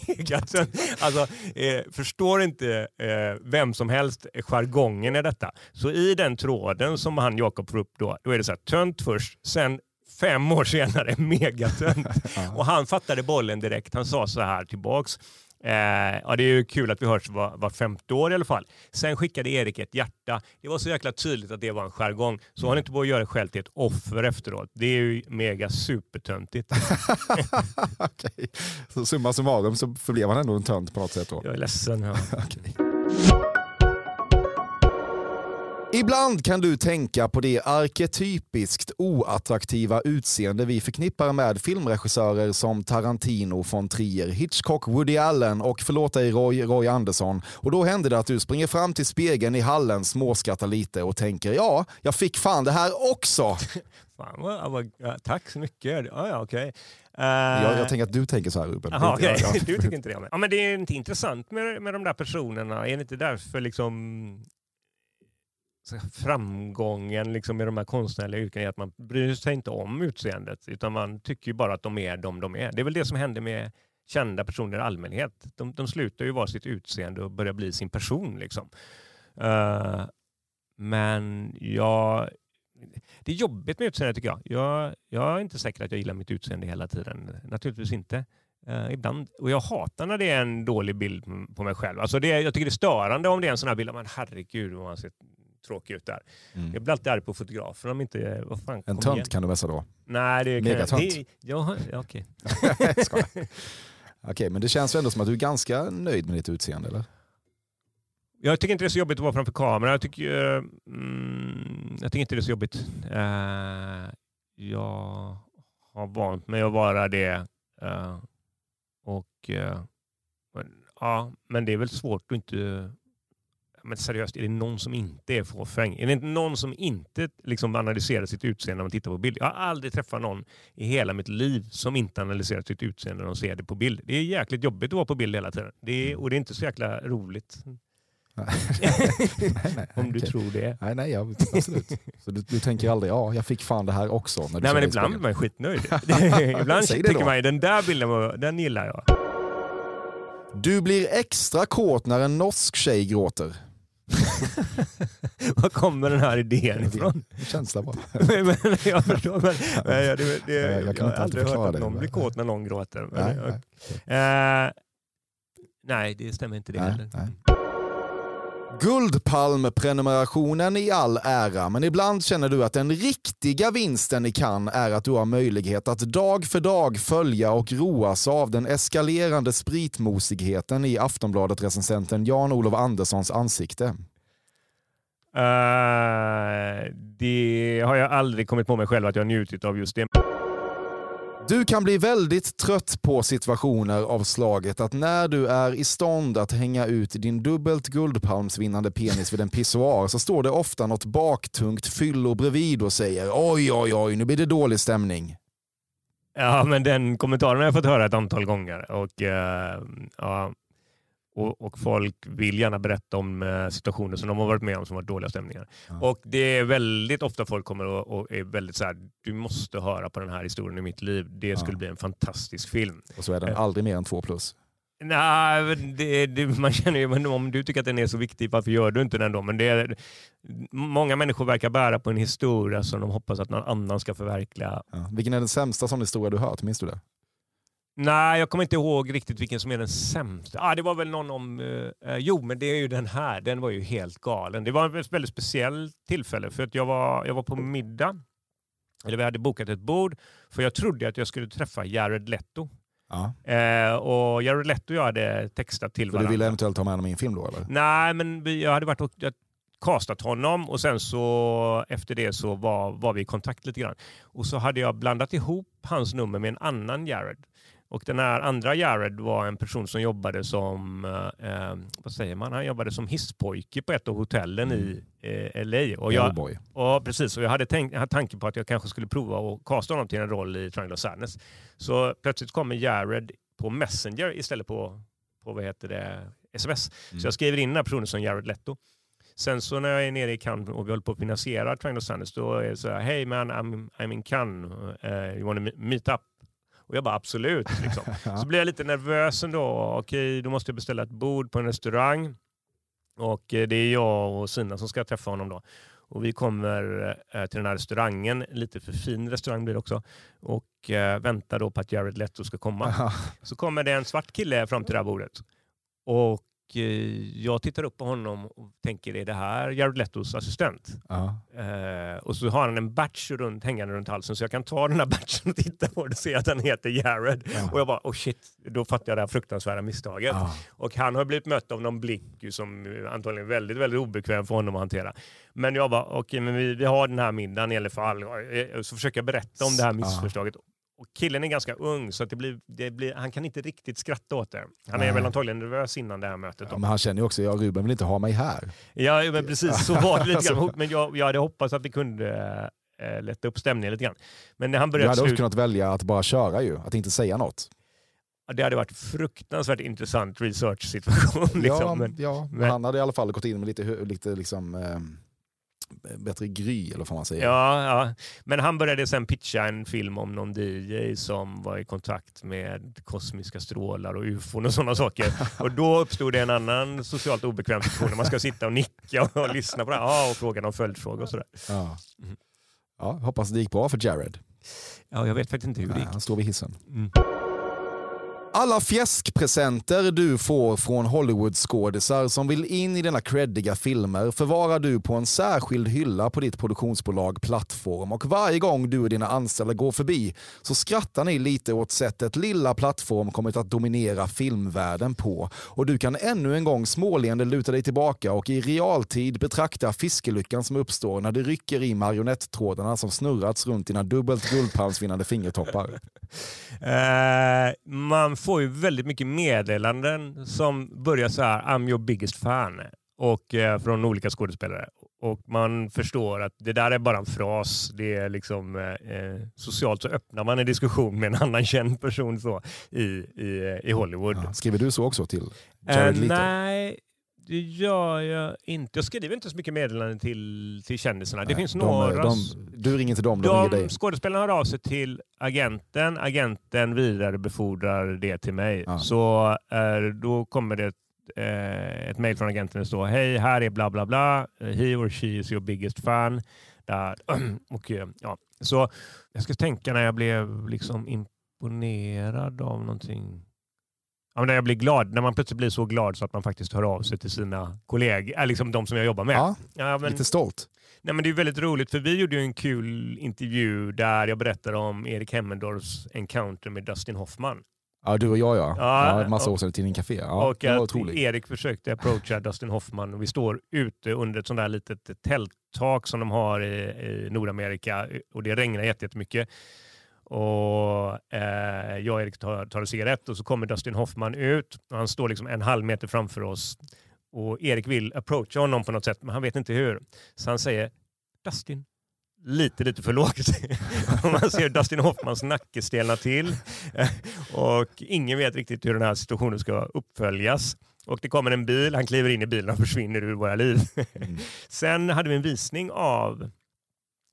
Speaker 5: megatönt. Alltså, eh, förstår inte eh, vem som helst jargongen i detta. Så i den tråden som han Jakob får upp då, då är det så här, tönt först, sen fem år senare megatönt. [laughs] Och han fattade bollen direkt. Han sa så här tillbaks. Eh, ja, det är ju kul att vi hörs var, var femte år i alla fall. Sen skickade Erik ett hjärta. Det var så jäkla tydligt att det var en jargong. Så han inte på att göra själv till ett offer efteråt. Det är ju mega supertöntigt. [laughs]
Speaker 4: Okej. Så summa summarum så förblev han ändå en tönt på något sätt då.
Speaker 5: Jag är ledsen. Ja. [laughs]
Speaker 4: Okej. Ibland kan du tänka på det arketypiskt oattraktiva utseende vi förknippar med filmregissörer som Tarantino, von Trier, Hitchcock, Woody Allen och förlåt dig Roy, Roy Andersson. Och då händer det att du springer fram till spegeln i hallen, småskrattar lite och tänker ja, jag fick fan det här också. [laughs]
Speaker 5: Fan, vad, vad, ja, tack så mycket. Ja, ja, okej. Eh,
Speaker 4: Jag, jag tänker att du tänker så här Ruben. Är
Speaker 5: okej.
Speaker 4: inte jag. [laughs]
Speaker 5: Du tycker inte det? Men, ja, men det är inte intressant med, med de där personerna. Är det inte därför liksom framgången liksom med de här konstnärliga yrkena är att man bryr sig inte om utseendet utan man tycker ju bara att de är de de är. Det är väl det som händer med kända personer i allmänhet. De, de slutar ju vara sitt utseende och börjar bli sin person. Liksom. Uh, men jag, det är jobbigt med utseende tycker jag. jag. Jag är inte säker att jag gillar mitt utseende hela tiden. Naturligtvis inte. Uh, ibland. Och jag hatar när det är en dålig bild på mig själv. Alltså det jag tycker det är störande om det är en sån här bild. Men herregud vad man ser tråkig ut där.
Speaker 4: Mm.
Speaker 5: Jag blir alltid arg på fotografer om inte... Vad fan,
Speaker 4: En tönt
Speaker 5: igen.
Speaker 4: kan du messa då.
Speaker 5: Nej, det kan
Speaker 4: Megatönt.
Speaker 5: Ja, ja, okej. [laughs]
Speaker 4: Okej, men det känns ändå som att du är ganska nöjd med ditt utseende eller?
Speaker 5: Jag tycker inte det är så jobbigt att vara framför kameran. Jag tycker, eh, mm, jag tycker inte det är så jobbigt. Eh, jag har vant mig att vara det. eh, och eh, Ja, men det är väl svårt att inte... Men seriöst, är det någon som inte är fåfäng? Är det inte någon som inte liksom analyserar sitt utseende när man tittar på bild? Jag har aldrig träffat någon i hela mitt liv som inte analyserar sitt utseende när de ser det på bild. Det är jäkligt jobbigt att vara på bild hela tiden. Det är, och det är inte så jäkla roligt.
Speaker 4: nej, [laughs] nej,
Speaker 5: Om du
Speaker 4: okej.
Speaker 5: tror det.
Speaker 4: Nej, nej, ja, absolut. Så du, du tänker aldrig, ja, jag fick fan det här också. När du
Speaker 5: Nej men ibland blir man skitnöjd. [laughs] ibland tycker man den där bilden, var, den gillar jag.
Speaker 4: Du blir extra kåt när en norsk tjej gråter. [laughs]
Speaker 5: Var kommer den här idén ifrån?
Speaker 4: Känsla bara. [laughs]
Speaker 5: men, [laughs] men, jag förstår. Men, men, jag, det, det,
Speaker 4: Jag
Speaker 5: jag,
Speaker 4: kan
Speaker 5: har aldrig hört att
Speaker 4: det,
Speaker 5: någon blir kåt när någon gråter.
Speaker 4: Nej,
Speaker 5: jag-
Speaker 4: nej.
Speaker 5: Eh, nej, det stämmer inte det
Speaker 4: Nej,
Speaker 5: heller.
Speaker 4: nej. Guldpalmprenumerationen i all ära, men ibland känner du att den riktiga vinsten i Cannes är att du har möjlighet att dag för dag följa och roas av den eskalerande spritmosigheten i Aftonbladet-recensenten Jan-Olof Anderssons ansikte.
Speaker 5: Uh, det har jag aldrig kommit på mig själv att jag njutit av just det.
Speaker 4: Du kan bli väldigt trött på situationer av slaget att när du är i stånd att hänga ut din dubbelt guldpalmsvinnande penis vid en pissoar så står det ofta något baktungt fyllo bredvid och säger oj oj oj nu blir det dålig stämning.
Speaker 5: Ja, men den kommentaren har jag fått höra ett antal gånger. Och, uh, ja, och, och folk vill gärna berätta om eh, situationer som de har varit med om som varit dåliga stämningar.
Speaker 4: Ja.
Speaker 5: Och det är väldigt ofta folk kommer och, och är väldigt så här, du måste höra på den här historien i mitt liv. Det skulle
Speaker 4: Ja.
Speaker 5: bli en fantastisk film.
Speaker 4: Och så är den aldrig mer än två plus.
Speaker 5: Nej, det, det, man känner ju, men om du tycker att den är så viktig, varför gör du inte den då? Men det är, många människor verkar bära på en historia som de hoppas att någon annan ska förverkliga.
Speaker 4: Ja. Vilken är den sämsta sån historia du hört? Minns du det?
Speaker 5: Nej, jag kommer inte ihåg riktigt vilken som är den sämsta. Ah, det var väl någon om... eh, eh, jo, men det är ju den här. Den var ju helt galen. Det var ett väldigt speciellt tillfälle för att jag var, jag var på middag. Eller vi hade bokat ett bord för jag trodde att jag skulle träffa Jared Leto.
Speaker 4: Ja.
Speaker 5: Eh, och Jared Leto och jag hade textat till
Speaker 4: För du
Speaker 5: varandra.
Speaker 4: ville eventuellt ha med honom i en film då eller?
Speaker 5: Nej, men vi, jag hade varit och jag castat honom och sen så efter det så var, var vi i kontakt lite grann. Och så hade jag blandat ihop hans nummer med en annan Jared. Och den här andra Jared var en person som jobbade som, eh, vad säger man, han jobbade som hisspojke på ett av hotellen i eh, LA. Och jag,
Speaker 4: Hellboy.
Speaker 5: Ja, precis. Och jag hade, tänkt, jag hade tanken på att jag kanske skulle prova att casta honom till en roll i Triangle of Sadness. Så plötsligt kommer Jared på Messenger istället på, på vad heter det, sms. Så jag skriver in den här personen som Jared Leto. Sen så när jag är nere i Cannes och vi håller på att finansiera Triangle of Sadness, då är det så här, hey man, I'm, I'm in Cannes, uh, you wanna me- meet up? Och jag bara absolut. Liksom. [laughs] Så blir jag lite nervös ändå. Okej, då måste jag beställa ett bord på en restaurang. Och eh, det är jag och Sina som ska träffa honom då. Och vi kommer eh, till den här restaurangen, lite för fin restaurang blir det också, och eh, väntar då på att Jared Leto ska komma. Så kommer det en svart kille fram till det här bordet. Och jag tittar upp på honom och tänker, är det här Jared Letos assistent?
Speaker 4: Ja.
Speaker 5: Eh, och så har han en batch runt, hängande runt halsen så jag kan ta den här [laughs] batchen och titta på den och se att han heter Jared.
Speaker 4: Ja.
Speaker 5: Och jag bara, oh shit, då fattar jag det här fruktansvärda misstaget.
Speaker 4: Ja.
Speaker 5: Och han har blivit mött av någon blick som antagligen är väldigt, väldigt obekväm för honom att hantera. Men jag bara, okej, men vi, vi har den här middagen i alla fall. Eh, Så försöker jag berätta om det här missförståndet. Och killen är ganska ung så att det blir, det blir, han kan inte riktigt skratta åt det. Han är
Speaker 4: Nej.
Speaker 5: väl antagligen nervös innan det här mötet.
Speaker 4: Ja, men han känner ju också, ja Ruben vill inte ha mig här.
Speaker 5: Ja, men precis så var det lite [laughs] grann. Men jag, jag hade hoppats att det kunde äh, lätta upp stämningen lite grann. Men när han
Speaker 4: Du
Speaker 5: började
Speaker 4: hade också
Speaker 5: slut,
Speaker 4: kunnat välja att bara köra ju, att inte säga något.
Speaker 5: det hade varit fruktansvärt intressant research-situation. [laughs] Liksom.
Speaker 4: ja,
Speaker 5: men,
Speaker 4: ja, men
Speaker 5: men-
Speaker 4: han hade i alla fall gått in med lite, lite liksom, eh, bättre gry, eller vad får man säga.
Speaker 5: Ja, ja, men han började sen pitcha en film om någon DJ som var i kontakt med kosmiska strålar och ufon och sådana saker. [laughs] Och då uppstod det en annan socialt obekväm situation när man ska sitta och nicka och [laughs] lyssna på det här ja, och fråga någon följdfråga och sådär.
Speaker 4: Ja.
Speaker 5: Mhm.
Speaker 4: Ja, hoppas det gick bra för Jared.
Speaker 5: Ja, jag vet faktiskt inte hur det gick.
Speaker 4: han står vid hissen.
Speaker 5: Mm.
Speaker 4: Alla fjäskpresenter du får från Hollywoodskådisar som vill in i dina creddiga filmer förvarar du på en särskild hylla på ditt produktionsbolag Plattform och varje gång du och dina anställda går förbi så skrattar ni lite åt sättet lilla Plattform kommit att dominera filmvärlden på och du kan ännu en gång småleende luta dig tillbaka och i realtid betrakta fiskelyckan som uppstår när du rycker i marionettrådarna som snurrats runt dina dubbelt guldpalmsvinnande fingertoppar.
Speaker 5: Uh, man får ju väldigt mycket meddelanden som börjar så här, I'm your biggest fan. Och eh, från olika skådespelare. Och man förstår att det där är bara en fras. Det är liksom eh, eh, socialt så öppnar man en diskussion med en annan känd person så, i, i, i Hollywood.
Speaker 4: Ja, skriver du så också till
Speaker 5: Eh,
Speaker 4: Jared Leto?
Speaker 5: nej, det gör jag inte. Jag skriver inte så mycket meddelanden till, till kändisarna. Det
Speaker 4: Nej,
Speaker 5: finns
Speaker 4: de-
Speaker 5: några...
Speaker 4: De, du ringer till dem, de, ringer
Speaker 5: De
Speaker 4: dig.
Speaker 5: skådespelarna hör av sig till agenten. Agenten vidarebefordrar det till mig.
Speaker 4: Ja.
Speaker 5: Så eh, då kommer det ett, eh, ett mejl från agenten där står Hej, här är bla bla bla. He or she is your biggest fan. Där. [clears throat] Och, eh, ja. Så jag ska tänka när jag blev liksom imponerad av någonting. Ja, men när jag blir glad, när man plötsligt blir så glad så att man faktiskt hör av sig till sina kollegor, äh, liksom de som jag jobbar med.
Speaker 4: Ja,
Speaker 5: Ja, men,
Speaker 4: lite stolt.
Speaker 5: Nej, men det är väldigt roligt för vi gjorde en kul intervju där jag berättade om Erik Hemmendorfs encounter med Dustin Hoffman.
Speaker 4: Ja, du och jag ja.
Speaker 5: Ja,
Speaker 4: ja massa
Speaker 5: och-
Speaker 4: år sedan i Tidning Café. Ja,
Speaker 5: och att
Speaker 4: otroligt.
Speaker 5: Erik försökte approacha Dustin Hoffman och vi står ute under ett sånt där litet tälttak som de har i, i Nordamerika och det regnar jätte- jättemycket. Och eh, jag och Erik tar, tar en cigarett och så kommer Dustin Hoffman ut och han står liksom en halv meter framför oss och Erik vill approacha honom på något sätt men han vet inte hur. Så han säger Dustin, lite, lite för lågt. [laughs] Man ser Dustin Hoffmans nacke stelna till [laughs] och ingen vet riktigt hur den här situationen ska uppföljas. Och det kommer en bil, han kliver in i bilen och försvinner ur våra liv. [laughs] Sen hade vi en visning av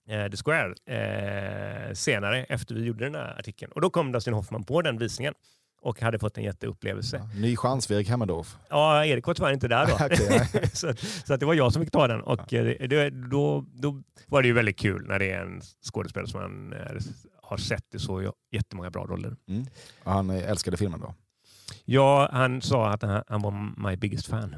Speaker 5: The Square eh, senare efter vi gjorde den här artikeln. Och då kom Dustin Hoffman på den visningen och hade fått en jätteupplevelse.
Speaker 4: Ja, ny chans för Erik Hemmendorf.
Speaker 5: Ja, Erik var tyvärr inte där då. [laughs] [laughs] Så, så att det var jag som fick ta den. Och eh, det, då, då var det ju väldigt kul när det är en skådespelare som man eh, har sett i så jättemånga bra roller.
Speaker 4: Mm. Han eh, älskade filmen då.
Speaker 5: Ja, han sa att han, han var my biggest fan.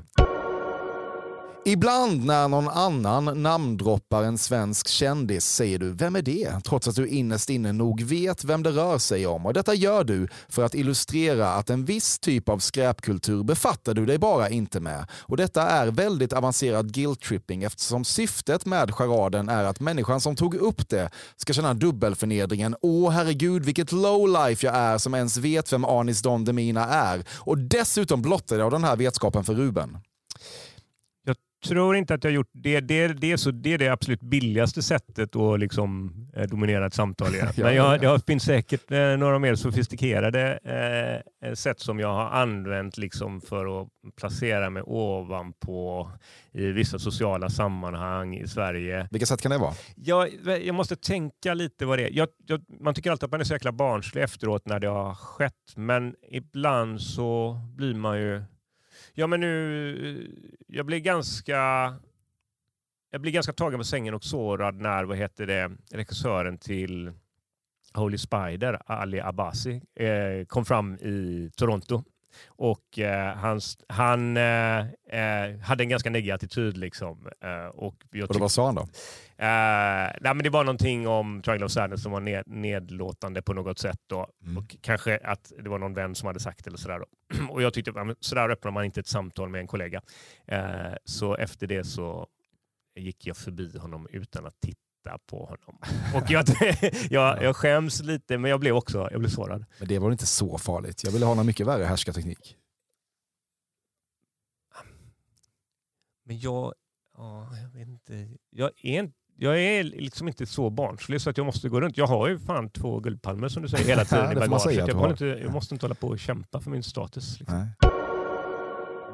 Speaker 4: Ibland när någon annan namndroppar en svensk kändis säger du “Vem är det?” trots att du innerst inne nog vet vem det rör sig om. Och detta gör du för att illustrera att en viss typ av skräpkultur befattar du dig bara inte med. Och detta är väldigt avancerad guilt-tripping eftersom syftet med charaden är att människan som tog upp det ska känna dubbelförnedringen. Åh herregud vilket low life jag är som ens vet vem Anis Don Demina är. Och dessutom blottar jag den här vetskapen för Ruben
Speaker 5: tror inte att jag har gjort det. Det, det, så, det är det absolut billigaste sättet att liksom, eh, dominera ett samtal. Igen. [laughs] Men jag, det finns säkert eh, några mer sofistikerade eh, sätt som jag har använt liksom, för att placera mig ovanpå i vissa sociala sammanhang i Sverige.
Speaker 4: Vilka sätt kan det vara?
Speaker 5: Jag, jag måste tänka lite vad det är. Jag, jag, man tycker alltid att man är så jäkla barnslig efteråt när det har skett, men ibland så blir man ju Ja, men nu, eh, jag blir ganska jag blir ganska tagen på sängen och sårad när vad heter det, regissören till Holy Spider, Ali Abasi, eh, kom fram i Toronto. Och eh, hans, han eh, eh hade en ganska negativ attityd. Liksom. Eh, och, jag
Speaker 4: och vad sa han då?
Speaker 5: Uh, nej, men det var någonting om Triangle of Sadness som var ned, nedlåtande på något sätt. Då. Mm. Och kanske att det var någon vän som hade sagt det. Eller sådär då. [clears throat] och jag tyckte att sådär öppnar man inte ett samtal med en kollega. Så efter det så gick jag förbi honom utan att titta på honom. Och jag, [laughs] jag, jag skäms lite, men jag blev också jag blev sårad.
Speaker 4: Men det var inte så farligt. Jag ville ha någon mycket värre härskarteknik.
Speaker 5: Men jag, ja, jag vet inte. Jag är inte jag är liksom inte så barnslig så att jag måste gå runt. Jag har ju fan två guldpalmer som du säger hela tiden i [laughs] bagaget. Jag, inte, jag måste inte hålla på och kämpa för min status. Liksom.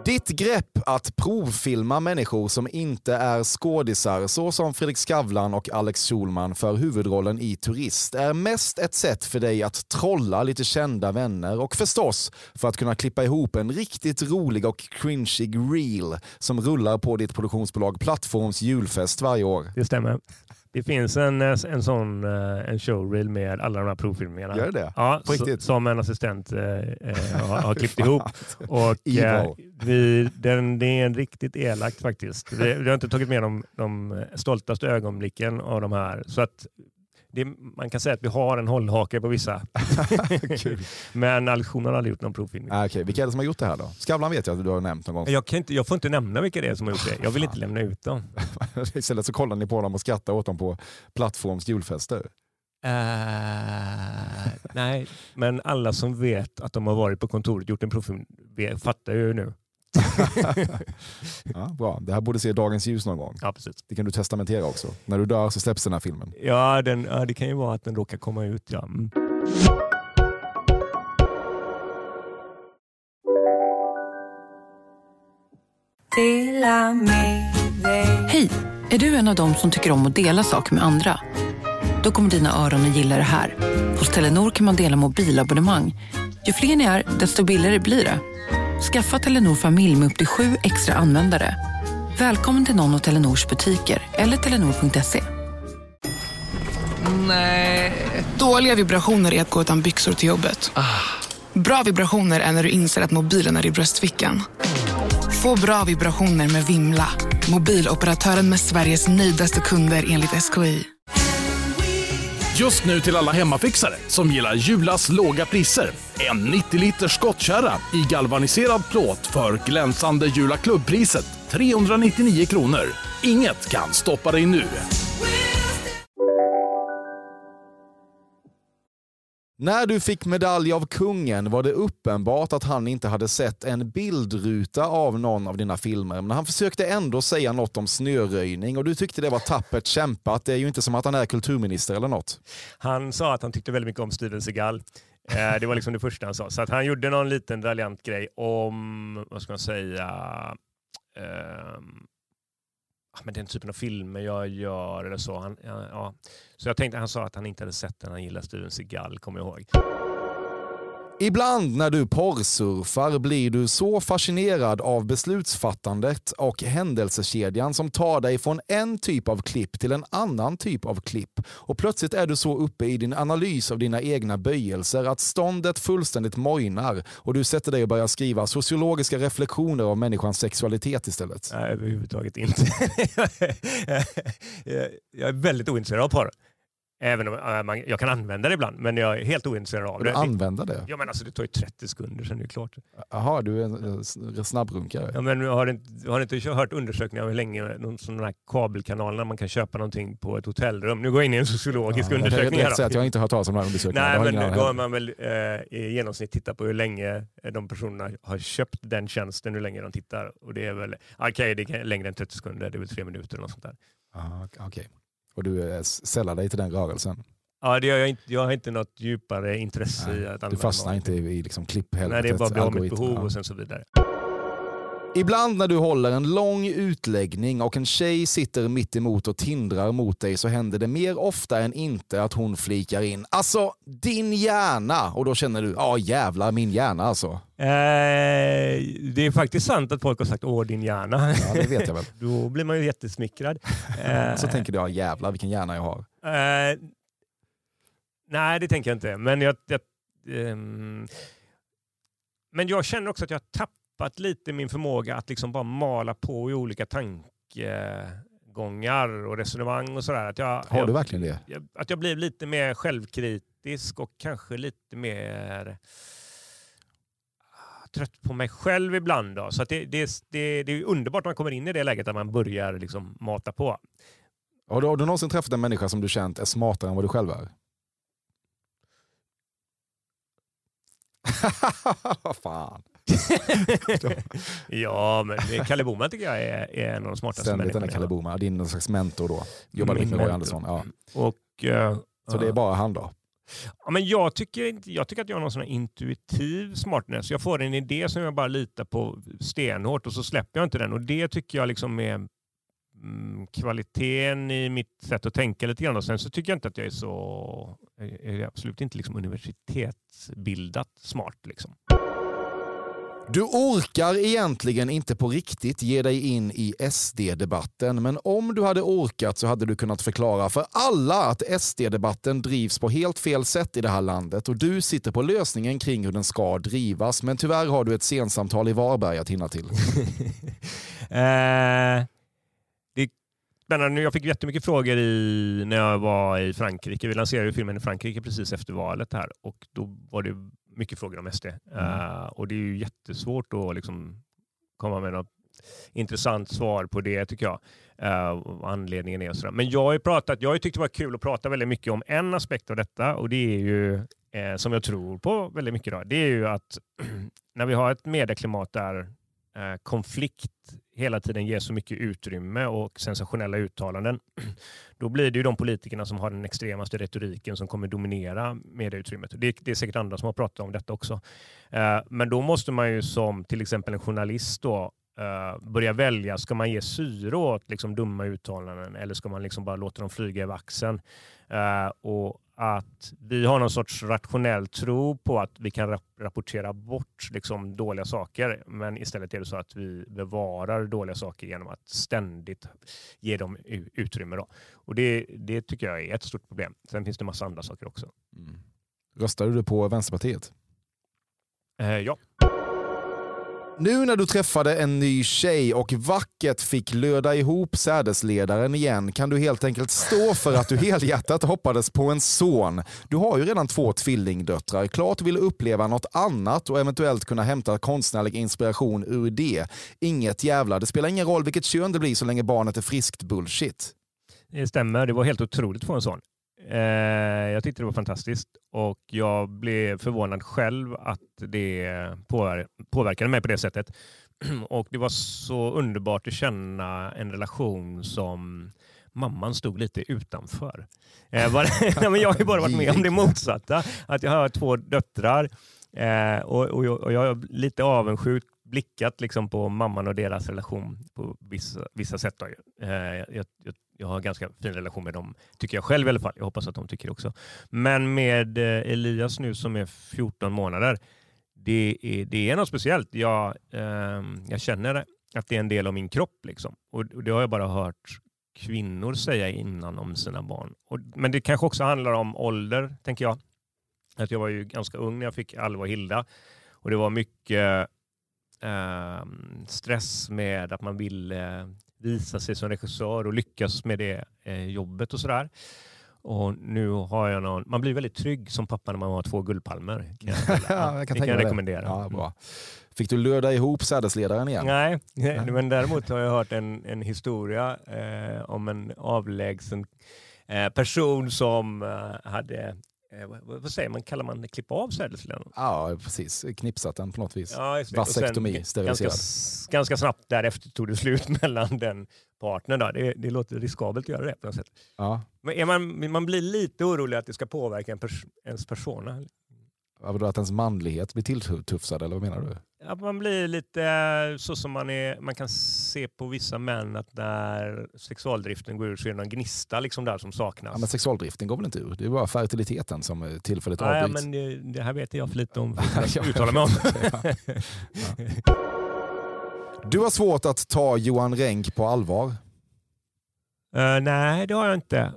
Speaker 4: Ditt grepp att provfilma människor som inte är skådisar, så som Fredrik Skavlan och Alex Schulman för huvudrollen i Turist, är mest ett sätt för dig att trolla lite kända vänner och förstås för att kunna klippa ihop en riktigt rolig och cringeig reel som rullar på ditt produktionsbolag Plattforms julfest varje år.
Speaker 5: Det stämmer. Det finns en, eh, en sån eh, en showreel med alla de här provfilmerna.
Speaker 4: Gör det?
Speaker 5: Ja, så, som en assistent eh, eh har, har [laughs] klippt ihop. Och, eh, vi, den, det är en riktigt elakt faktiskt. Vi, vi har inte tagit med de, de stoltaste ögonblicken av de här. Så att det, man kan säga att vi har en hållhake på vissa. [laughs] Men Alektion har aldrig gjort någon provfilmning.
Speaker 4: Ah, okay. Vilka är det som har gjort det här då? Skavlan vet jag att du har nämnt någon gång.
Speaker 5: Jag, kan inte, jag får inte nämna vilka det är som har gjort det. Jag vill inte lämna ut dem. [laughs]
Speaker 4: Istället så kollar ni på dem och skrattar åt dem på plattforms julfester. Uh,
Speaker 5: nej, men alla som vet att de har varit på kontoret och gjort en provfilm fattar ju nu [laughs]
Speaker 4: ja, bra. Det här borde se dagens ljus någon gång.
Speaker 5: Ja, precis.
Speaker 4: Det kan du testamentera också. När du dör så släpps den här filmen.
Speaker 5: Ja, den, ja det kan ju vara att den råkar komma ut. Ja. Mm.
Speaker 8: Hej! Är du en av dem som tycker om att dela saker med andra? Då kommer dina öron att gilla det här. Hos Telenor kan man dela mobilabonnemang. Ju fler ni är, desto billigare blir det. Skaffa Telenor familj med upp till sju extra användare. Välkommen till någon av Telenors butiker eller telenor.se.
Speaker 9: Nej. Dåliga vibrationer är att gå utan byxor till jobbet. Ah. Bra vibrationer är när du inser att mobilen är i bröstfickan. Få bra vibrationer med Vimla. Mobiloperatören med Sveriges nöjdaste kunder enligt SKI.
Speaker 10: Just nu till alla hemmafixare som gillar Julas låga priser. En 90 liters skottkärra i galvaniserad plåt för glänsande Jula klubbpriset 399 kronor. Inget kan stoppa dig nu.
Speaker 4: När du fick medalj av kungen var det uppenbart att han inte hade sett en bildruta av någon av dina filmer. Men han försökte ändå säga något om snöröjning och du tyckte det var tappert kämpat. Det är ju inte som att han är kulturminister eller något.
Speaker 5: Han sa att han tyckte väldigt mycket om Steven Seagal. Eh, det var liksom det första han sa. Så att han gjorde någon liten raljant grej om, vad ska man säga, um, men den typen av filmer jag gör eller så. Han, ja, Så jag tänkte, han sa att han inte hade sett den, han gillar Steven Seagal, kommer jag ihåg.
Speaker 4: Ibland när du porrsurfar blir du så fascinerad av beslutsfattandet och händelsekedjan som tar dig från en typ av klipp till en annan typ av klipp. Och plötsligt är du så uppe i din analys av dina egna böjelser att ståndet fullständigt mojnar och du sätter dig och börjar skriva sociologiska reflektioner av människans sexualitet istället.
Speaker 5: Nej, överhuvudtaget inte. [laughs] jag är väldigt ointresserad av porr. Även om äh, man, jag kan använda det ibland, men jag är helt ointresserad av
Speaker 4: Du
Speaker 5: det.
Speaker 4: använder det?
Speaker 5: Ja, men alltså, det tar ju 30 sekunder, sen är det klart.
Speaker 4: Jaha, du är en eh, snabbrunkare?
Speaker 5: Ja, men har, inte, har inte hört undersökningar om hur länge någon sån här kabelkanaler man kan köpa någonting på ett hotellrum? Nu går jag in i en sociologisk
Speaker 4: Ja, jag
Speaker 5: undersökning. då.
Speaker 4: att jag har inte hört talas om de här undersökningarna.
Speaker 5: Nej, men då har man väl eh, i genomsnitt tittat på hur länge de personerna har köpt den tjänsten, hur länge de tittar. Och det är väl, okej, det är längre än 30 sekunder, det är väl tre minuter eller något sånt där.
Speaker 4: Ah, Okej. Och du sällar dig till den rörelsen?
Speaker 5: Ja, det gör jag, inte, jag har inte något djupare intresse i att
Speaker 4: Du
Speaker 5: använda
Speaker 4: fastnar
Speaker 5: någonting.
Speaker 4: inte i, i liksom
Speaker 5: Nej,
Speaker 4: klipphelvetets
Speaker 5: det är bara mitt behov och sen så vidare.
Speaker 4: Ibland när du håller en lång utläggning och en tjej sitter mitt emot och tindrar mot dig så händer det mer ofta än inte att hon flikar in “Alltså, din hjärna” och då känner du “Ja jävlar, min hjärna alltså”.
Speaker 5: Eh, det är faktiskt sant att folk har sagt åh din hjärna.
Speaker 4: Ja, det vet jag väl. [laughs]
Speaker 5: Då blir man ju jättesmickrad. [laughs] Eh,
Speaker 4: Så tänker du “Ja jävlar, vilken hjärna jag har”.
Speaker 5: Eh, nej, det tänker jag inte. Men jag, jag, ehm, men jag känner också att jag har tappat lite min förmåga att liksom bara mala på i olika tankegångar och resonemang och sådär. Att jag,
Speaker 4: Har
Speaker 5: jag,
Speaker 4: du verkligen det?
Speaker 5: jag- Att jag blir lite mer självkritisk och kanske lite mer ah, trött på mig själv ibland. Då. Så att det, det, det, det är underbart när man kommer in i det läget att man börjar liksom mata på.
Speaker 4: Har du, har du någonsin träffat en människa som du känt är smartare än vad du själv är? [laughs] Fan. [laughs]
Speaker 5: ja, men Kalle Boman tycker jag är, är en av de smartaste
Speaker 4: Ständigt den Kalle Boman, din någon slags mentor då. Jobbade
Speaker 5: Min
Speaker 4: mycket med Roy. Andersson. Ja.
Speaker 5: Och, eh,
Speaker 4: Så det är bara han då?
Speaker 5: Ja, men jag, tycker, jag tycker att jag har någon sån intuitiv smartness. Jag får en idé som jag bara litar på stenhårt och så släpper jag inte den. Och Det tycker jag liksom är mm, kvaliteten i mitt sätt att tänka lite grann. Och sen så tycker jag inte att jag är så, är är absolut inte liksom universitetsbildat smart. Liksom.
Speaker 4: Du orkar egentligen inte på riktigt ge dig in i SD-debatten, men om du hade orkat så hade du kunnat förklara för alla att SD-debatten drivs på helt fel sätt i det här landet och du sitter på lösningen kring hur den ska drivas, men tyvärr har du ett sensamtal i Varberg att hinna till. [laughs]
Speaker 5: Eh, det spännande. Eh, jag fick jättemycket frågor i, när jag var i Frankrike. Vi lanserade filmen i Frankrike precis efter valet här och då var det mycket frågor om SD. Eh, och det är ju jättesvårt att liksom komma med något intressant svar på det tycker jag. Vad anledningen är sådär. Men jag har ju pratat, jag har tyckt det var kul att prata väldigt mycket om en aspekt av detta och det är ju eh, som jag tror på väldigt mycket. Då, det är ju att [clears throat] när vi har ett medieklimat där eh, konflikt hela tiden ger så mycket utrymme och sensationella uttalanden, [clears throat] då blir det ju de politikerna som har den extremaste retoriken som kommer dominera medieutrymmet. Det, det är säkert andra som har pratat om detta också. Eh, men då måste man ju som till exempel en journalist då, eh, börja välja, ska man ge syre åt liksom, dumma uttalanden eller ska man liksom bara låta dem flyga i vaxen? Eh, och att vi har någon sorts rationell tro på att vi kan rap- rapportera bort liksom, dåliga saker, men istället är det så att vi bevarar dåliga saker genom att ständigt ge dem utrymme. Då. Och det, det tycker jag är ett stort problem. Sen finns det massa andra saker också.
Speaker 4: Röstade du på Vänsterpartiet?
Speaker 5: Eh, ja.
Speaker 4: Nu när du träffade en ny tjej och vackert fick löda ihop sädesledaren igen kan du helt enkelt stå för att du helhjärtat hoppades på en son. Du har ju redan två tvillingdöttrar. Klart vill uppleva något annat och eventuellt kunna hämta konstnärlig inspiration ur det. Inget jävla, det spelar ingen roll vilket kön det blir så länge barnet är friskt bullshit.
Speaker 5: Det stämmer. Det var helt otroligt att få en sån. Eh, jag tyckte det var fantastiskt och jag blev förvånad själv att det påver- påverkade mig på det sättet. [clears throat] Och Det var så underbart att känna en relation som mamman stod lite utanför. Eh, bara, [laughs] Nej, men jag har ju bara varit med om det motsatta. Att jag har två döttrar eh, och, och, jag, och jag är lite avundsjuk blickat liksom på mamman och deras relation på vissa, vissa sätt. Då. Eh, jag, jag, jag har ganska fin relation med dem, tycker jag själv i alla fall. Jag hoppas att de tycker det också. Men med eh, Elias nu som är 14 månader, det är, det är något speciellt. Jag, eh, jag känner att det är en del av min kropp. Liksom. Och, och det har jag bara hört kvinnor säga innan om sina barn. Och, men det kanske också handlar om ålder, tänker jag. Att jag var ju ganska ung när jag fick Alva och Hilda. Och det var mycket eh, stress med att man ville visa sig som regissör och lyckas med det eh, jobbet och sådär. Och nu har jag någon, man blir väldigt trygg som pappa när man har två guldpalmer. Kan jag, [laughs]
Speaker 4: ja, jag kan
Speaker 5: det kan jag rekommendera.
Speaker 4: Ja, bra. Fick du löda ihop sädesledaren igen? [laughs]
Speaker 5: Nej, men däremot har jag hört en, en historia eh, om en avlägsen eh, person som eh, hade Eh, vad, vad, säger man, kallar man det? Klippa av sädesledaren?
Speaker 4: Ja, precis. Knipsat den på något vis.
Speaker 5: Ja,
Speaker 4: Vasektomi, steriliserad.
Speaker 5: Ganska, ganska snabbt därefter tog det slut [laughs] mellan den partnern. Då. Det, det låter riskabelt att göra det på något sätt.
Speaker 4: Ja.
Speaker 5: Men är man, man blir lite orolig att det ska påverka en pers, ens persona.
Speaker 4: Vadå, att ens manlighet blir tilltufsad eller vad menar du?
Speaker 5: Att man blir lite så som man är, man kan se på vissa män att när sexualdriften går ur så är det någon gnista liksom där som saknas.
Speaker 4: Ja, men sexualdriften går väl inte ur? Det är bara fertiliteten som tillfälligt
Speaker 5: ja,
Speaker 4: avbryts.
Speaker 5: Ja, men det, det, här vet jag för lite om [laughs] för att uttala mig om. [laughs]
Speaker 4: ja. Du har svårt att ta Johan Renck på allvar?
Speaker 5: Uh, nej, det har jag inte.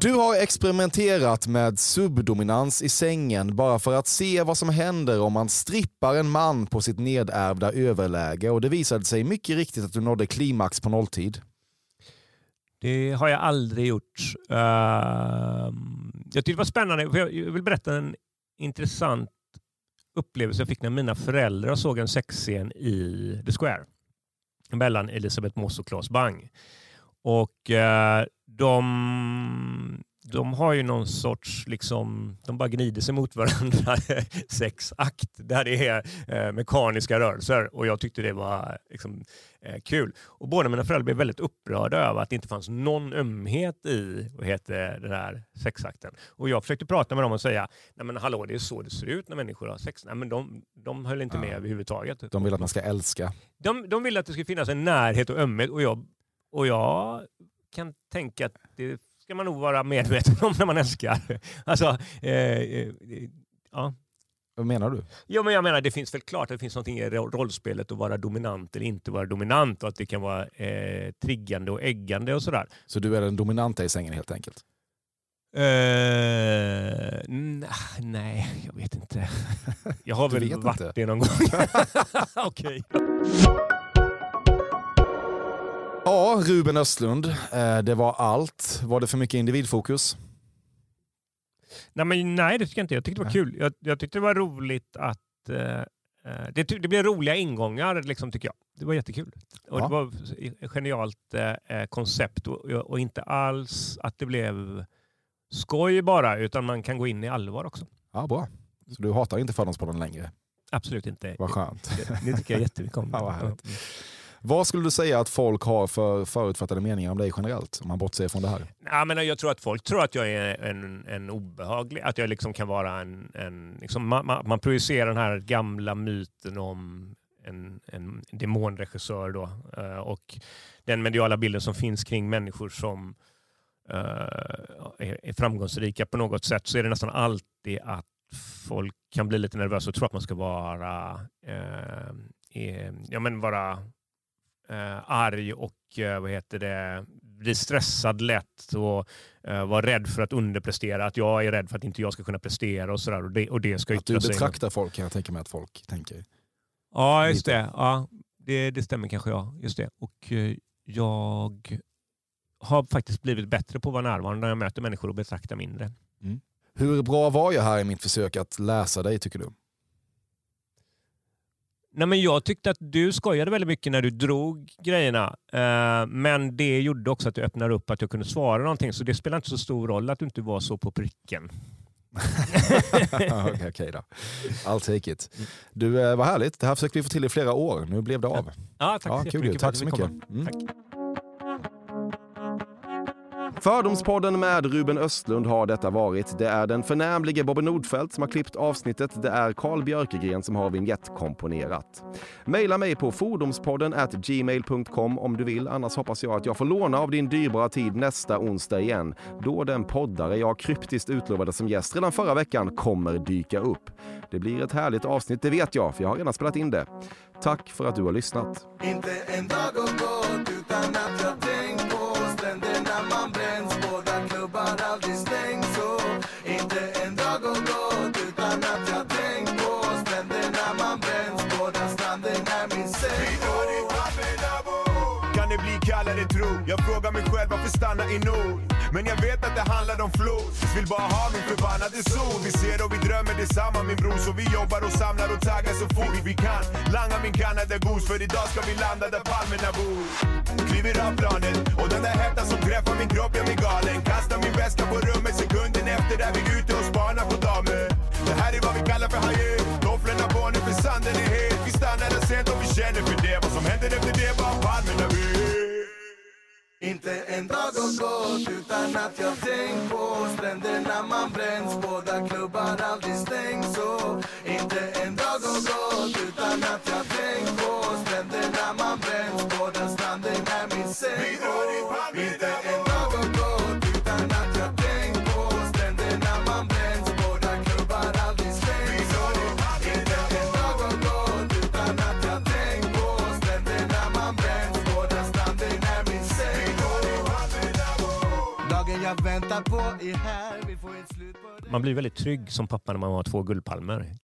Speaker 4: Du har experimenterat med subdominans i sängen bara för att se vad som händer om man strippar en man på sitt nedärvda överläge och det visade sig mycket riktigt att du nådde klimax på nolltid.
Speaker 5: Det har jag aldrig gjort. Uh, jag tyckte det var spännande. För jag vill berätta en intressant upplevelse jag fick när mina föräldrar såg en sexscen i The Square mellan Elisabeth Moss och Claes Bang. Och uh, de, de har ju någon sorts, liksom, de bara gnider sig mot varandra, [laughs] sexakt, där det är eh, mekaniska rörelser. Och jag tyckte det var liksom, eh, kul. Och båda mina föräldrar blev väldigt upprörda över att det inte fanns någon ömhet i vad heter, den här sexakten. Och jag försökte prata med dem och säga, nej men hallå det är så det ser ut när människor har sex. Nej men de, de höll inte med ja. överhuvudtaget.
Speaker 4: De vill att man ska älska.
Speaker 5: De, de vill att det ska finnas en närhet och ömhet och jag, och jag kan tänka att det ska man nog vara medveten om när man älskar. [laughs] Alltså, eh, eh, ja.
Speaker 4: Vad menar du?
Speaker 5: Jo, men jag menar, det finns väl klart att det finns något i rollspelet att vara dominant eller inte vara dominant och att det kan vara eh, triggande och äggande och sådär.
Speaker 4: Så du är den dominanta i sängen helt enkelt?
Speaker 5: Uh, nej, jag vet inte. [laughs] Jag har väl varit inte. det någon gång. [laughs] Okej.
Speaker 4: Ja, Ruben Östlund. Eh, det var allt. Var det för mycket individfokus?
Speaker 5: Nej, men nej det tycker jag inte. Jag tyckte det var kul. Jag, jag tyckte det var roligt att... Eh, eh det, det blev roliga ingångar, liksom, tycker jag. Det var jättekul. Och ja. Det var ett genialt eh, eh, koncept och, och, inte alls att det blev skoj bara, utan man kan gå in i allvar också.
Speaker 4: Ja, Bra. Så du hatar inte Fördomspodden längre?
Speaker 5: Absolut inte.
Speaker 4: Vad skönt.
Speaker 5: Det, det tycker jag jättemycket om. [laughs]
Speaker 4: ja, vad vad skulle du säga att folk har för förutfattade meningar om dig generellt? Om man bortser från det här.
Speaker 5: Ja, men jag tror att folk tror att jag är en, en obehaglig, att jag liksom kan vara en... en liksom, man, man, man projicerar den här gamla myten om en, en demonregissör då. Eh, och den mediala bilden som finns kring människor som uh, är, framgångsrika på något sätt så är det nästan alltid att folk kan bli lite nervösa och tro att man ska vara, uh, ja, men vara eh, arg och eh, vad heter det, blir stressad lätt och eh, vara rädd för att underprestera. Att jag är rädd för att inte jag ska kunna prestera och sådär. Och det, och det ska
Speaker 4: att du betraktar folk kan jag tänka mig att folk tänker.
Speaker 5: Ja, just det. Ja, det, det stämmer kanske. Ja. Just det. Och eh, jag har faktiskt blivit bättre på att vara närvarande när jag möter människor och betraktar mindre.
Speaker 4: Mm. Hur bra var jag här i mitt försök att läsa dig tycker du?
Speaker 5: Nej, men jag tyckte att du skojade väldigt mycket när du drog grejerna. Uh, men det gjorde också att du öppnade upp att jag kunde svara någonting. Så det spelar inte så stor roll att du inte var så på pricken. [laughs]
Speaker 4: Okej okay, då. I'll take it. Du, eh, vad härligt. Det här försökte vi få till i flera år. Nu blev det av.
Speaker 5: Ja, tack
Speaker 4: ja,
Speaker 5: så
Speaker 4: kul. Tack så mycket. Mm.
Speaker 5: Tack.
Speaker 6: Fördomspodden med Ruben Östlund har detta varit. Det är den förnämlige Bobby Nordfeldt som har klippt avsnittet. Det är Carl Björkegren som har vignettkomponerat. Maila mig på fordomspodden at gmail.com om du vill. Annars hoppas jag att jag får låna av din dyrbara tid nästa onsdag igen. Då den poddare jag kryptiskt utlovade som gäst redan förra veckan kommer dyka upp. Det blir ett härligt avsnitt, det vet jag, för jag har redan spelat in det. Tack för att du har lyssnat.
Speaker 11: Eller tro? Jag frågar mig själv varför stanna i nord? Men jag vet att det handlar om flod. Vill bara ha min förbannade sol Vi ser och vi drömmer detsamma min bror. Så vi jobbar och samlar och taggar så fort vi kan. Langa min Canada Goose För idag ska vi landa där palmerna bor. Kliver av planet och den där hettan som träffar min kropp gör mig galen. Kastar min väska på rummet sekunden efter är vi ute och spanar på damer. Det här är vad vi kallar för haje Tofflorna på nu för sanden är het. Vi stannar där sent och vi känner för det. Vad som händer efter det bara palmerna vet
Speaker 12: inte en dag har gått utan att jag tänkt på stränderna man bränns. Båda klubbar aldrig stängs. Så Inte en dag har gått utan att jag tänkt på stränderna man bränns. Båda stranden är min säng.
Speaker 5: Man blir väldigt trygg som pappa när man har två guldpalmer.